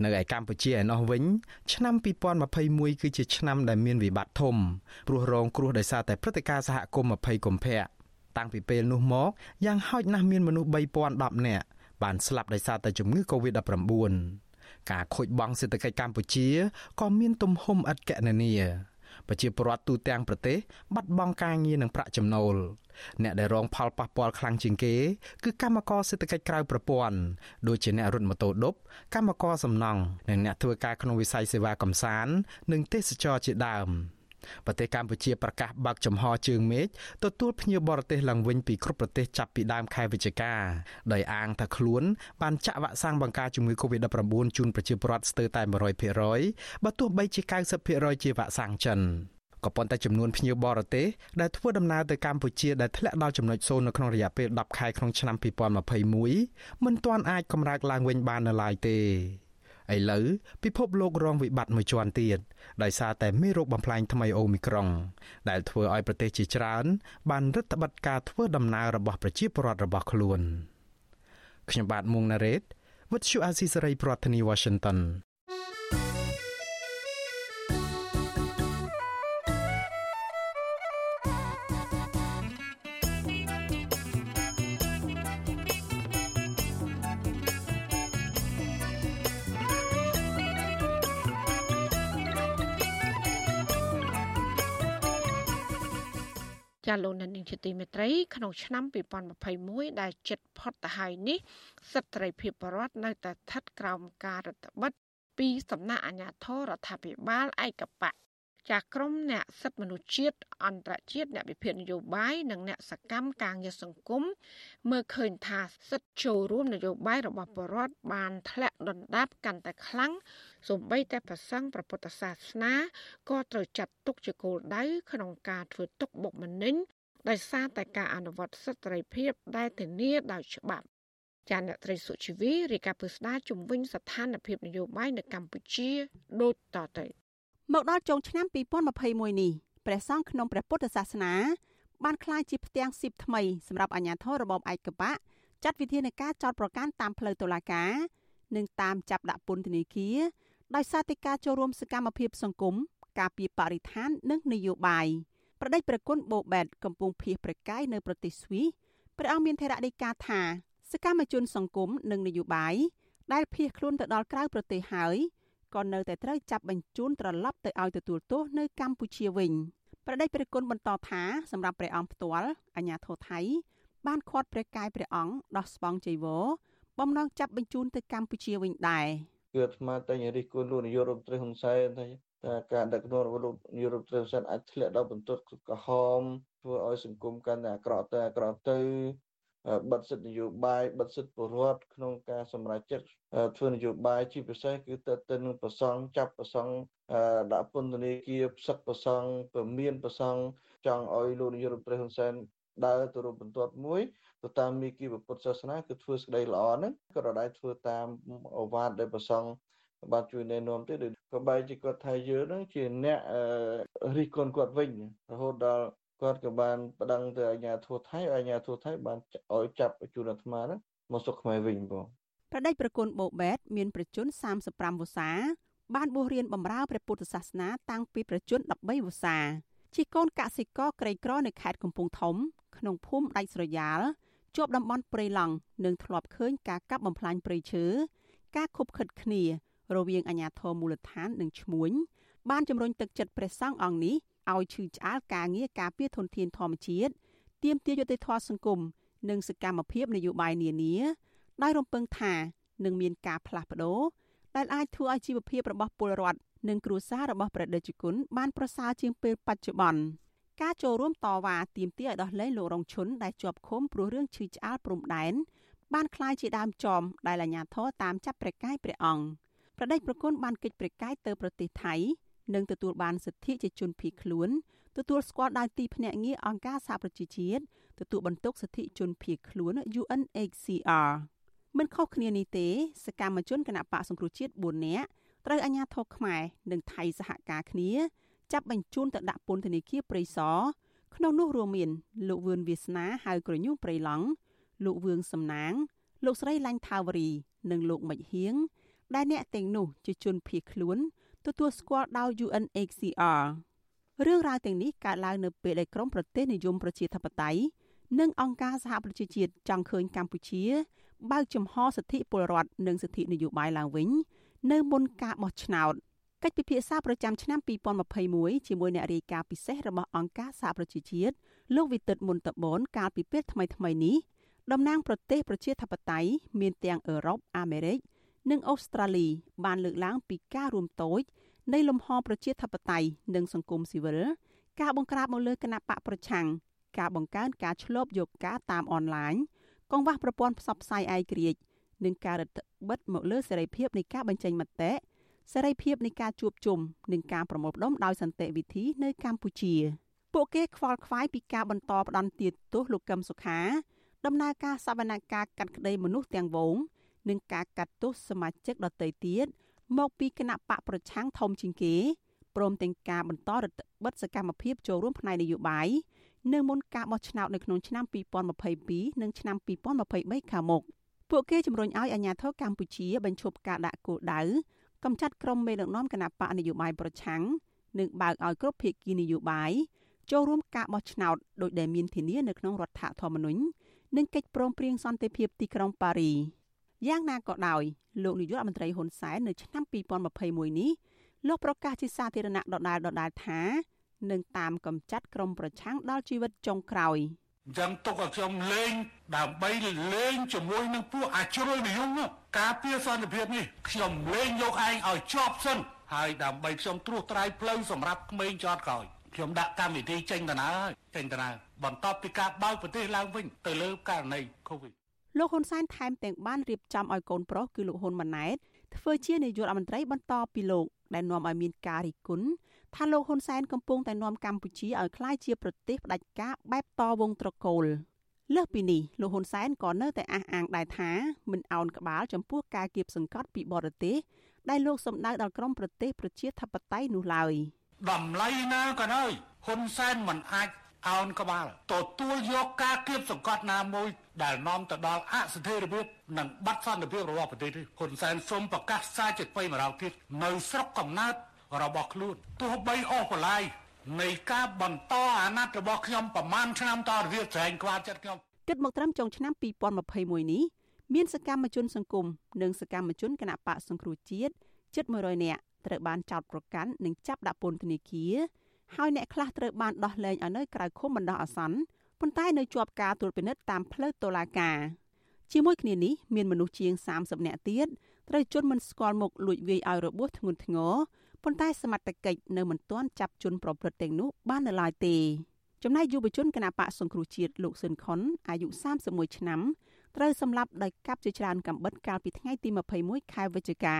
នៅឯកម្ពុជាឯណោះវិញឆ្នាំ2021គឺជាឆ្នាំដែលមានវិបត្តិធំព្រោះរងគ្រោះដោយសារតែព្រឹត្តិការណ៍សហគមន៍20កុម្ភៈ តាំងពីពេលនោះមកយ៉ាងហោចណាស់មានមនុស្ស3010នាក់បានស្លាប់ដោយសារតែជំងឺ Covid-19 ការខូចបង់សេដ្ឋកិច្ចកម្ពុជាក៏មានទំហំឥតគណនាប្រជាពលរដ្ឋទូទាំងប្រទេសបាត់បង់ការងារនិងប្រាក់ចំណូលអ្នកដែលរងផលប៉ះពាល់ខ្លាំងជាងគេ គឺកម្មករសេដ្ឋកិច្ចក្រៅប្រព័ន្ធដូចជាអ្នករត់ម៉ូតូឌុបកម្មករសំណង់និងអ្នកធ្វើការក្នុងវិស័យសេវាកំសាន្តនិងទេសចរជាដើម ប្រទេសកម្ពុជាប្រកាសបើកចំហជើងមេឃទទួលភ្ញៀវបរទេសឡើងវិញពីគ្រប់ប្រទេសចាប់ពីដើមខែវិច្ឆិកាដោយអាងថាខ្លួនបានចាក់វ៉ាក់សាំងបង្ការជំងឺ Covid-19 ជូនប្រជាពលរដ្ឋស្ទើរតែ100%បើទោះបីជា90%ជាវ៉ាក់សាំងចិនក៏ប៉ុន្តែចំនួនភ្ញៀវបរទេសដែលធ្វើដំណើរទៅកម្ពុជាដែលធ្លាក់ដល់ចំណុចសូន្យនៅក្នុងរយៈពេល10ខែក្នុងឆ្នាំ2021មិនទាន់អាចកម្រើកឡើងវិញបាននៅឡើយទេ ឥឡូវពិភពលោករងវិបត្តិមួយជាន់ទៀតដោយសារតែមេរោគបំផ្លាញថ្មីអូមីក្រុង ដែលធ្វើឲ្យប្រទេសជាច្រើន បានរឹតបន្តឹងការធ្វើដំណើររបស់ប្រជាពលរដ្ឋរបស់ខ្លួនខ្ញុំបាទមុងណារ៉េត With you Azizi Saray ប្រធានាទី Washington ចាលោកនាងជាទីមេត្រីក្នុងឆ្នាំ2021ដែលជិតផុតទៅហើយនេះសិទ្ធិត្រីភាពបរដ្ឋនៅតែស្ថិតក្រោមការរដ្ឋបិទពីសំណាក់អាជ្ញាធររដ្ឋាភិបាលឯកបកចាក្រមអ្នកសិទ្ធិមនុស្សជាតិអន្តរជាតិអ្នកវិភាគនយោបាយនិងអ្នកសកម្មការងារសង្គមមើលឃើញថាសិទ្ធិចូលរួមនយោបាយរបស់ប្រជាពលរដ្ឋបានធ្លាក់ដុនដាបកាន់តែខ្លាំង សូម្បីតែប្រសង់ព្រះពុទ្ធសាសនាក៏ត្រូវចាត់ទុកជាគោលដៅក្នុងការធ្វើទុកបុកម្នេញដោយសារតែការអនុវត្តសិទ្ធិសេរីភាពដែលធានាដោយច្បាប់ចាអ្នកត្រីសុជីវីរាយការណ៍ពីស្ដារជំវិញស្ថានភាពនយោបាយនៅកម្ពុជាដូចតទៅមកដល់ចុងឆ្នាំ2021នេះព្រះសង្ឃក្នុងព្រះពុទ្ធសាសនា បានក្លាយជាផ្ទាំងស៊ីបថ្មីសម្រាប់អាជ្ញាធររបបឯកបកចាត់វិធានការចោតប្រកាន់តាមផ្លូវតុលាការ និងតាមចាប់ដាក់ពន្ធនាគារ ដោយសារតែការចូលរួមសកម្មភាពសង្គមការពីបរិស្ថាននិងនយោបាយប្រដេចប្រគុណបូបែតកំពុងភៀសប្រកាយនៅប្រទេសស្វីសព្រះអង្គមានថេរដីកាថាសកម្មជនសង្គមនិងនយោបាយដែលភៀសខ្លួនទៅដល់ក្រៅប្រទេសហើយក៏នៅតែត្រូវចាប់បញ្ជូនត្រឡប់ទៅឲ្យទទួលទោសនៅកម្ពុជាវិញប្រដេចព្រះគុណបន្តថាសម្រាប់ព្រះអង្គផ្ទាល់អាញាធរថៃ បានខាត់ព្រះកាយព្រះអង្គដោះស្បង់ចីវរបំណងចាប់បញ្ជូនទៅកម្ពុជាវិញដែរ គឺអាត្មាតែរិះគន់លោកនាយករដ្ឋមន្ត្រីហ៊ុនសែនថាតែការដឹកនាំរបស់លោកនាយករដ្ឋមន្ត្រីហ៊ុនសែនអាចធ្លាក់ដល់បន្ទាត់ក្រហមធ្វើឲ្យសង្គមកាន់តែអាក្រក់ទៅអាក្រក់ទៅបិទសិទ្ធិនយោបាយបិទសិទ្ធិពលរដ្ឋក្នុងការសម្រេចចិត្តធ្វើនយោបាយជាពិសេសគឺទៅទៅនឹងប្រសង់ចាប់ប្រសង់ដាក់ពន្ធនាគារផ្សឹកប្រសង់ពមៀនប្រសង់ចង់ឲ្យលោកនាយករដ្ឋមន្ត្រីហ៊ុនសែនដើរទៅរកបន្ទាត់មួយ ទៅតាមមីគីពុទ្ធសាសនាគឺធ្វើស្ដីល្អហ្នឹងក៏រដែរធ្វើតាមអវាទដែលប្រសង់បាទជួយណែនាំទេក៏បែរជាគាត់ថាយើងហ្នឹងជាអ្នករិះគន់គាត់វិញរហូតដល់គាត់ក៏បានប្តឹងទៅអាជ្ញាធរថៃអាជ្ញាធរថៃបានឲ្យចាប់ជួនអាត្មាហ្នឹងមកសុកខ្មែរវិញបងប្រដេចប្រគុណបូបែតមានប្រជជន35វស្សាបានបួសរៀនបម្រើព្រះពុទ្ធសាសនាតាំងពីប្រជជន13វស្សាជាកូនកសិករក្រីក្រនៅខេត្តកំពង់ធំក្នុងភូមិដាច់ស្រយាល ជាប់តំបន់ព្រៃឡង់និងធ្លាប់ឃើញការកាប់បំផ្លាញព្រៃឈើការខុបខិតគ្នារវាងអាជ្ញាធរមូលដ្ឋាននិងឈ្មួញបានជំរុញទឹកចិត្តព្រះសង្ឃអង្គនេះឲ្យឈឺឆ្អាលការងារការពារធនធានធម្មជាតិទាមទារយុត្តិធម៌សង្គមនិងសកម្មភាពនយោបាយនានាដោយរំពឹងថានឹងមានការផ្លាស់ប្ដូរដែលអាចធ្វើឲ្យជីវភាពរបស់ពលរដ្ឋនិងគ្រួសាររបស់ព្រះដេចគុណបានប្រសើរជាងពេលបច្ចុប្បន្ន ការចូលរួមតវ៉ាទាមទារឲ្យដោះលែងលោករងឈុនដែលជាប់ឃុំព្រោះរឿងឈឺឆ្អាលព្រំដែនបានคล้ายជាដើមចមដែលអាជ្ញាធរតាមចាប់ព្រះកាយព្រះអង្គប្រដេចប្រគុណបានកិច្ចព្រះកាយទៅប្រទេសថៃនិងទទួលបានសិទ្ធិជាជនភៀសខ្លួនទទួលស្គាល់ដោយទីភ្នាក់ងារអង្គការសហប្រជាជាតិទទួលបន្ទុកសិទ្ធិជនភៀសខ្លួន UNHCR មិនខុសគ្នានេះទេសកម្មជនគណៈបកសង្គ្រោះជាតិ4នាក់ត្រូវអាជ្ញាធរខ្មែរនិងថៃសហការគ្នា ចាប់បញ្ជូនទៅដាក់ពន្ធនាគារព្រៃសរក្នុងនោះរួមមាន លោកវឿនវាសនាហៅក្រញូងព្រៃឡង់លោកវឿងសំណាង លោកស្រីឡាញ់ថាវរី និងលោកមិចហៀងដែលអ្នកទាំងនោះជាជនភៀសខ្លួនទទួលស្គាល់ដោយ UNHCR រឿងរ៉ាវទាំងនេះកើតឡើងនៅពេលដែលក្រមប្រទេសនិយមប្រជាធិបតេយ្យនិងអង្គការសហប្រជាជាតិចង់ឃើញកម្ពុជាបើកចំហសិទ្ធិពលរដ្ឋនិងសិទ្ធិនយោបាយឡើងវិញ នៅមុនការបោះឆ្នោត កិច្ចពិភាក្សាប្រចាំឆ្នាំ2021ជាមួយអ្នករាយការណ៍ពិសេសរបស់អង្គការសហប្រជាជាតិលោកវិទិតមុនតបនកាលពីពេលថ្មីៗនេះតំណាងប្រទេសប្រជាធិបតេយ្យមានទាំងអឺរ៉ុបអាមេរិកនិងអូស្ត្រាលីបានលើកឡើងពីការរួមតូចនៃលំហប្រជាធិបតេយ្យនិងសង្គមស៊ីវិលការបង្ក្រាបមកលើគណៈបកប្រឆាំងការបង្កើនការឆ្លប់យកការតាមអនឡាញកង្វះប្រព័ន្ធផ្សព្វផ្សាយឯករាជ្យនិងការរឹតបន្តឹងមកលើសេរីភាពនៃការបញ្ចេញមតិ សេរីភាពនៃការជួបជុំនិងការប្រមូលផ្ដុំដោយសន្តិវិធីនៅកម្ពុជាពួកគេខ្វល់ខ្វាយពីការបន្តផ្ដន់ទាទោសលោកកឹមសុខា ដំណើរការសវនកម្មកាត់ក្តីមនុស្សទាំងវង និងការកាត់ទោសសមាជិកដទៃទៀតមកពីគណៈបកប្រឆាំងធំជាងគេព្រមទាំងការបន្តរដ្ឋបិទសកម្មភាពចូលរួមផ្នែកនយោបាយនៅមុនការបោះឆ្នោតនៅក្នុងឆ្នាំ2022និងឆ្នាំ2023ខាងមុខពួកគេជំរុញឲ្យអាជ្ញាធរកម្ពុជាបញ្ឈប់ការដាក់គោលដៅ កម្ចាត់ក្រុមមេដឹកនាំគណៈបកនយោបាយប្រឆាំងនិងបើកឲ្យគ្រប់ភាគីនយោបាយចូលរួមការបោះឆ្នោតដោយដែលមានធានានៅក្នុងរដ្ឋធម្មនុញ្ញនិងកិច្ចព្រមព្រៀងសន្តិភាពទីក្រុងប៉ារីយ៉ាងណាក៏ដោយលោកនាយករដ្ឋមន្ត្រីហ៊ុនសែននៅឆ្នាំ2021នេះលោកប្រកាសជាសាធារណៈដដែលដដែលថានឹងតាមកំចាត់ក្រុមប្រឆាំងដល់ជីវិតចុងក្រោយ អញ្ចឹងទុកឲ្យខ្ញុំលេងដើម្បីលេងជាមួយនឹងពួកអាជ្រុលនិយមការពារសន្តិភាពនេះខ្ញុំលេងយកឯងឲ្យជាប់សិនហើយដើម្បីខ្ញុំត្រួសត្រាយផ្លូវសម្រាប់ក្មេងចតក្រោយខ្ញុំដាក់កម្មវិធីចេញដំណើរចេញដំណើរបន្ទាប់ពីការបើកប្រទេសឡើងវិញទៅលើករណី COVID លោកហ៊ុនសែនថែមទាំងបានរៀបចំឲ្យកូនប្រុសគឺលោកហ៊ុនម៉ាណែតធ្វើជានាយករដ្ឋមន្ត្រីបន្តពីលោកដែលនាំឲ្យមានការរិះគន់ ថាលោកហ៊ុនសែនកំពុងតែនាំកម្ពុជាឲ្យក្លាយជាប្រទេសផ្ដាច់ការបែបតវងត្រកូលលើសពីនេះលោកហ៊ុនសែនក៏នៅតែអះអាងដែរថាមិនអោនក្បាលចំពោះការគៀបសង្កត់ពីបរទេសដែលលោកសម្ដៅដល់ក្រមប្រទេសប្រជាធិបតេយ្យនោះឡើយតម្លៃណាក៏ដោយហ៊ុនសែនមិនអាចអោនក្បាលទទួលយកការគៀបសង្កត់ណាមួយដែលនាំទៅដល់អស្ថិរភាពនិងបាត់សន្តិភាពរបស់ប្រទេសនេះហ៊ុនសែនសូមប្រកាសសារជាថ្មីម្ដងទៀតនៅស្រុកកំណើត របស់ខ្លួនទោះបីអស់បន្លាយនៃការបន្តអាណត្តិរបស់ខ្ញុំប្រមាណឆ្នាំតទៅទៀតស្រែងខ្វល់ចិត្តខ្ញុំគិតមកត្រឹមចុងឆ្នាំ2021នេះមានសកម្មជនសង្គមនិងសកម្មជនគណបកសង្គ្រោះជាតិជិត100នាក់ត្រូវបានចោទប្រកាន់និងចាប់ដាក់ពន្ធនាគារហើយអ្នកខ្លះត្រូវបានដោះលែងឲ្យនៅក្រៅឃុំបណ្ដោះអាសន្នប៉ុន្តែនៅជាប់ការត្រួតពិនិត្យតាមផ្លូវតុលាការជាមួយគ្នានេះមានមនុស្សជាង30នាក់ទៀតត្រូវជន់មិនស្គាល់មុខលួចវាយឲ្យរបួសធ្ងន់ធ្ងរ ប៉ុន្តែសមត្ថកិច្ចនៅមិនទាន់ចាប់ជនប្រព្រឹត្តទាំងនោះបាននៅឡើយទេចំណែកយុវជនគណបកសង្គ្រោះជាតិលោកស៊ិនខុនអាយុ31ឆ្នាំត្រូវសម្លាប់ដោយកាប់ជាច្រើនកំបិតកាលពីថ្ងៃទី21ខែវិច្ឆិកា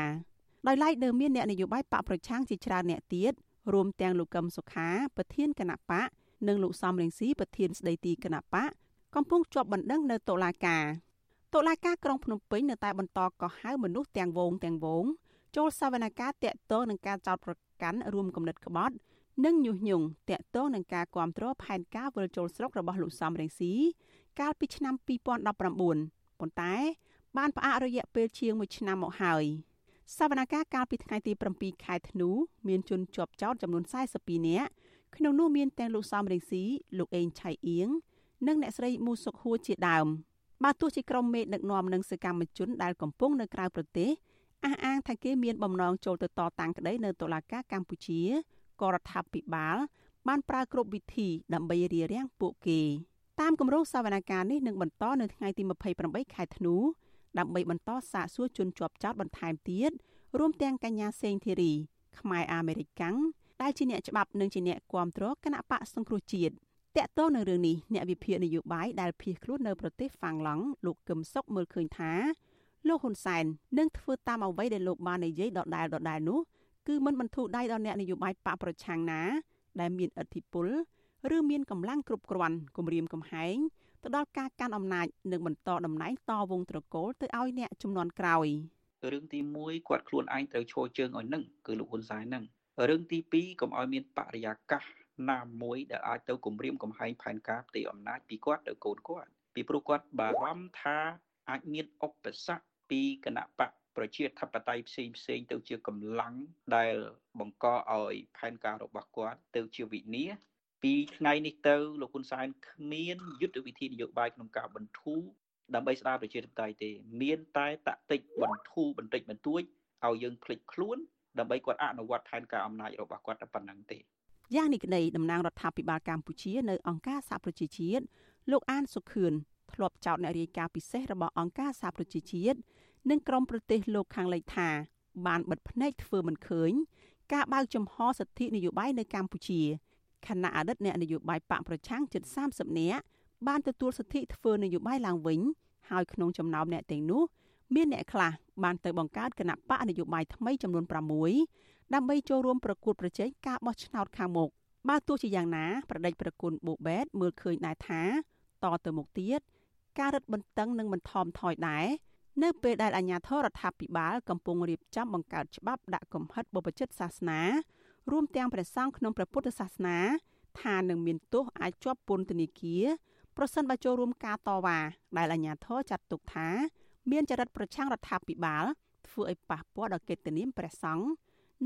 ដោយឡែកនៅមានអ្នកនយោបាយបកប្រឆាំងជាច្រើនអ្នកទៀតរួមទាំងលោកកឹមសុខាប្រធានគណបកនិងលោកសំរងស៊ីប្រធានស្ដីទីគណបកកំពុងជាប់បណ្ដឹងនៅតុលាការតុលាការក្រុងភ្នំពេញនៅតែបន្តកោះហៅមនុស្សទាំងវងទាំងវង ចូលសវនកម្មតាក់ទងនឹងការចោទប្រកាន់រួមគំនិតក្បត់និងញុះញង់តាក់ទងនឹងការគ្រប់គ្រងផែនការវិលជុលស្រុករបស់លោកសំរងស៊ីកាលពីឆ្នាំ2019ប៉ុន្តែបានផ្អាករយៈពេលជាង1ឆ្នាំមកហើយសវនកម្មកាលពីថ្ងៃទី7ខែធ្នូមានជនជាប់ចោទចំនួន42នាក់ក្នុងនោះមានទាំងលោកសំរងស៊ីលោកអេងឆៃអៀងនិងអ្នកស្រីមូសុកហួរជាដើមបើទោះជាក្រុមមេដឹកនាំនិងសកម្មជនដែលកំពុងនៅក្រៅប្រទេស អះអាងថាគេមានបំណងចូលទៅតតាំងក្តីនៅតុលាការកម្ពុជាក៏រដ្ឋាភិបាលបានប្រើគ្រប់វិធីដើម្បីរារាំងពួកគេតាមគម្រោងសវនកម្មនេះនឹងបន្តនៅថ្ងៃទី28ខែធ្នូដើម្បីបន្តសាកសួរជនជាប់ចោតបន្ថែមទៀតរួមទាំងកញ្ញាសេងធីរីខ្មែរអាមេរិកាំងដែលជាអ្នកច្បាប់និងជាអ្នកគាំទ្រគណៈបកសង្គ្រោះជាតិតកតទៅនឹងរឿងនេះអ្នកវិភាគនយោបាយដែលភៀសខ្លួននៅប្រទេសហ្វាំងឡង់លោកកឹមសុខមើលឃើញថា លោកហ៊ុនសែននឹងធ្វើតាមអ្វីដែលលោកបាននិយាយដដែលដដែលនោះគឺមិនបន្ធូរដៃដល់អ្នកនយោបាយបកប្រឆាំងណា ដែលមានឥទ្ធិពលឬមានកម្លាំងគ្រប់គ្រាន់គម្រាមកំហែងទៅដល់ការកាន់អំណាចនិងបន្តតំណែងតវងត្រកូលទៅឲ្យអ្នកចំនួនក្រោយរឿងទី1គាត់ខ្លួនឯងត្រូវឈរជើងឲ្យនឹងគឺលោកហ៊ុនសែននឹងរឿងទី2កុំឲ្យមានបរិយាកាសណាមួយដែលអាចទៅគម្រាមកំហែងផែនការផ្ទៃអំណាចពីគាត់ទៅកូនគាត់ពីព្រោះគាត់បារម្ភថាអាចមានឧបសគ្គ ពីគណៈបកប្រជាធិបតេយ្យផ្សេងផ្សេងទៅជាកម្លាំងដែលបង្កឲ្យផែនការរបស់គាត់ទៅជាវិនាសពីថ្ងៃនេះទៅលោកហ៊ុនសែនគ្មានយុទ្ធវិធីនយោបាយក្នុងការបន្ធូរដើម្បីស្ដារប្រជាធិបតេយ្យទេ មានតែតាក់ទិចបន្ធូរបន្តិចបន្តួចឲ្យយើងភ្លេចខ្លួនដើម្បីគាត់អនុវត្តផែនការអំណាចរបស់គាត់តែប៉ុណ្្នឹងទេយ៉ាងនេះក្តីតំណាងរដ្ឋាភិបាលកម្ពុជានៅអង្គការសហប្រជាជាតិលោកអានសុខឿន ធ្លាប់ចោទអ្នករាយការណ៍ពិសេសរបស់អង្គការសហប្រជាជាតិនិងក្រមប្រទេសលោកខាងលិចថា បានបិទភ្នែកធ្វើមិនឃើញ ការបើកចំហសិទ្ធិនយោបាយនៅកម្ពុជាខណៈអតីតអ្នកនយោបាយបកប្រឆាំងជិត30នាក់បានទទួលសិទ្ធិធ្វើនយោបាយឡើងវិញហើយក្នុងចំណោមអ្នកទាំងនោះមានអ្នកខ្លះបានទៅបង្កើតគណៈបកនយោបាយថ្មីចំនួន6ដើម្បីចូលរួមប្រកួតប្រជែងការបោះឆ្នោតខាងមុខបើទោះជាយ៉ាងណាប្រដេចប្រគុណបូបែតមើលឃើញដែរថាតទៅមុខទៀត ការរឹតបន្តឹងនឹងមិនថមថយដែរនៅពេលដែលអាជ្ញាធររដ្ឋាភិបាលកំពុងរៀបចំបង្កើតច្បាប់ដាក់កំហិតបព្វជិតសាសនារួមទាំងព្រះសង្ឃក្នុងព្រះពុទ្ធសាសនា ថានឹងមានទោសអាចជាប់ពន្ធនាគារប្រសិនបើចូលរួមការតវ៉ាដែលអាជ្ញាធរចាត់ទុកថា មានចរិតប្រឆាំងរដ្ឋាភិបាលធ្វើឲ្យប៉ះពាល់ដល់កិត្តិនាមព្រះសង្ឃ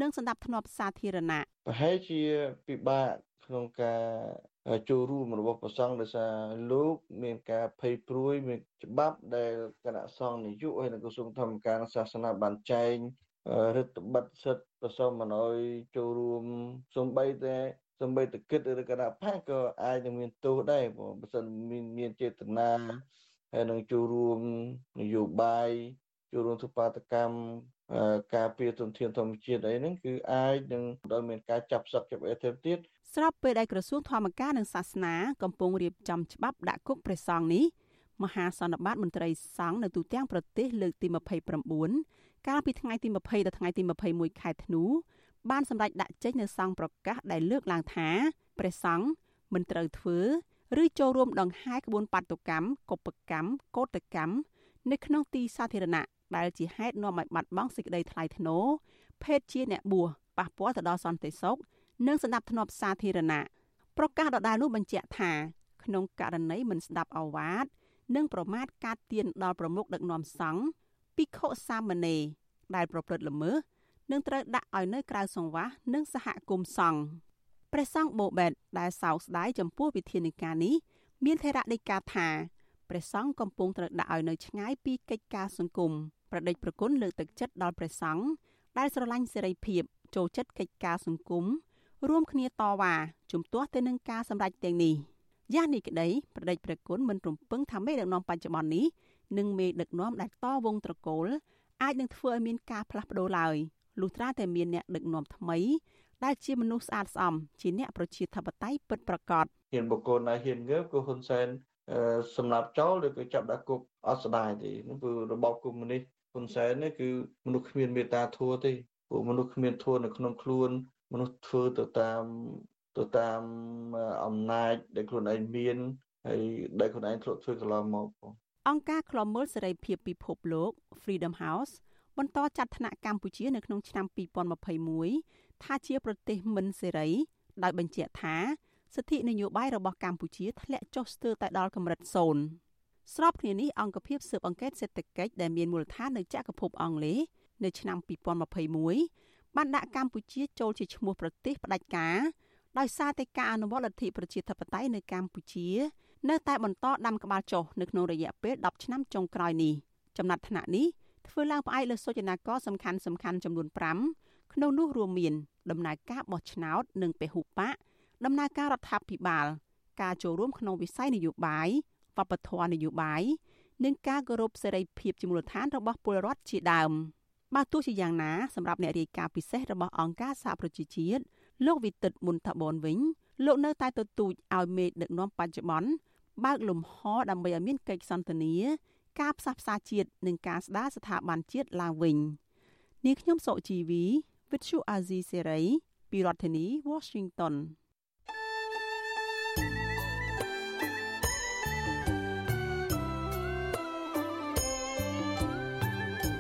និងសន្តិភាពសាធារណៈប្រហែលជាពិបាកក្នុងការ ចូលរួមរបស់ប្រសង់ដោយសារលោកមានការភ័យព្រួយមានច្បាប់ដែលគណៈសង្ឃនយោបាយហើយនិងក្រសួងធម្មការសាសនាបានចែងរដ្ឋបិទសិទ្ធិប្រសងមិនអោយចូលរួមសំបីតែសំបីតគិតឬគណៈបកក៏អាចនឹងមានទោសដែរបើមិនមានមានចេតនាហើយនឹងចូលរួមនយោបាយចូលរួមសុបាតកម្មការពារទុនធានធម្មជាតិអីហ្នឹងគឺអាចនឹងដល់មានការចាប់សឹកចាប់អីទៅទៀត ស្របពេលដែលក្រសួងធម្មការនិងសាសនាកំពុងរៀបចំច្បាប់ដាក់គុកព្រះសង្ឃនេះមហាសន្និបាតមន្ត្រីសង្ឃនៅទូទាំងប្រទេសលើកទី29កាលពីថ្ងៃទី20ដល់ថ្ងៃទី21ខែធ្នូបានសម្រេចដាក់ចេញនូវសង្ឃប្រកាសដែលលើកឡើងថាព្រះសង្ឃមិនត្រូវធ្វើឬចូលរួមដង្ហែក្បួនបាតុកម្មកុបកម្មកោតកម្មនៅក្នុងទីសាធារណៈដែលជាហេតុនាំឲ្យបាត់បង់សេចក្តីថ្លៃថ្នូរភេទជាអ្នកបួសប៉ះពាល់ទៅដល់សន្តិសុខ និងសន្តិភាពសាធារណៈប្រកាសដដែលនោះបញ្ជាក់ថាក្នុងករណីមិនស្ដាប់អវាទនិងប្រមាថការទៀនដល់ប្រមុខដឹកនាំសង្ឃភិក្ខុសាមណេរដែលប្រព្រឹត្តល្មើសនឹងត្រូវដាក់ឲ្យនៅក្រៅសង្វាសនិងសហគមន៍សង្ឃព្រះសង្ឃបូបែតដែលសោកស្ដាយចំពោះវិធានការនេះមានថេរដីកាថាព្រះសង្ឃកំពុងត្រូវដាក់ឲ្យនៅឆ្ងាយពីកិច្ចការសង្គមប្រដេចប្រគុណលើកទឹកចិត្តដល់ព្រះសង្ឃដែលស្រឡាញ់សេរីភាពចូលចិត្តកិច្ចការសង្គម រួមគ្នាតវ៉ាជំទាស់ទៅនឹងការសម្រេចទាំងនេះយ៉ាងនេះក្តីប្រដេចព្រះគុណមិនរំពឹងថាមេដឹកនាំបច្ចុប្បន្ននេះនិងមេដឹកនាំដែលតវងត្រកូលអាចនឹងធ្វើឲ្យមានការផ្លាស់ប្ដូរឡើយលុះត្រាតែមានអ្នកដឹកនាំថ្មីដែលជាមនុស្សស្អាតស្អំជាអ្នកប្រជាធិបតេយ្យពិតប្រាកដហ៊ានបុគ្គលណាហ៊ានងើបក៏ហ៊ុនសែនសម្រាប់ចោលឬក៏ចាប់ដាក់គុកអត់ស្ដាយទេនោះគឺរបបកុម្មុយនីសហ៊ុនសែននេះគឺមនុស្សគ្មានមេត្តាធម៌ទេពួកមនុស្សគ្មានធម៌នៅក្នុងខ្លួន មនុស្សធ្វើទៅតាមទៅតាមអំណាចដែលខ្លួនឯងមានហើយដែលខ្លួនឯងធ្លាប់ធ្វើកន្លងមកបងអង្គការឃ្លាំមើលសេរីភាពពិភពលោក Freedom House បន្តចាត់ថ្នាក់កម្ពុជានៅក្នុងឆ្នាំ2021ថាជាប្រទេសមិនសេរី ដោយបញ្ជាក់ថាសិទ្ធិនយោបាយរបស់កម្ពុជាធ្លាក់ចុះស្ទើរតែដល់កម្រិតសូន្យស្របគ្នានេះអង្គភាពស៊ើបអង្កេតសេដ្ឋកិច្ចដែលមានមូលដ្ឋាននៅចក្រភពអង់គ្លេសនៅឆ្នាំ2021 បានដាក់កម្ពុជាចូលជាឈ្មោះប្រទេសផ្ដាច់ការដោយសារតែការអនុវត្តលទ្ធិប្រជាធិបតេយ្យនៅកម្ពុជា នៅតែបន្តដាំក្បាលចុះនៅក្នុងរយៈពេល10ឆ្នាំចុងក្រោយនេះចំណាត់ថ្នាក់នេះធ្វើឡើងផ្អែកលើសូចនាករសំខាន់សំខាន់ចំនួន5ក្នុងនោះរួមមាន ដំណើរការបោះឆ្នោតនិងពហុបកដំណើរការរដ្ឋាភិបាល ការចូលរួមក្នុងវិស័យនយោបាយវប្បធម៌នយោបាយនិងការគោរពសេរីភាពជាមូលដ្ឋានរបស់ពលរដ្ឋជាដើម បើទោះជាយ៉ាងណាសម្រាប់អ្នករាយការណ៍ពិសេសរបស់អង្គការសហប្រជាជាតិលោកវិទិតមុនតាបនវិញលោកនៅតែទទូចឲ្យមេដឹកនាំបច្ចុប្បន្នបើកលំហដើម្បីឲ្យមានកិច្ចសន្ទនាការផ្សះផ្សាជាតិនិងការស្ដារស្ថាប័នជាតិឡើងវិញនាងខ្ញុំសុជីវី Vithu Azizi Serai ពីរដ្ឋធានី Washington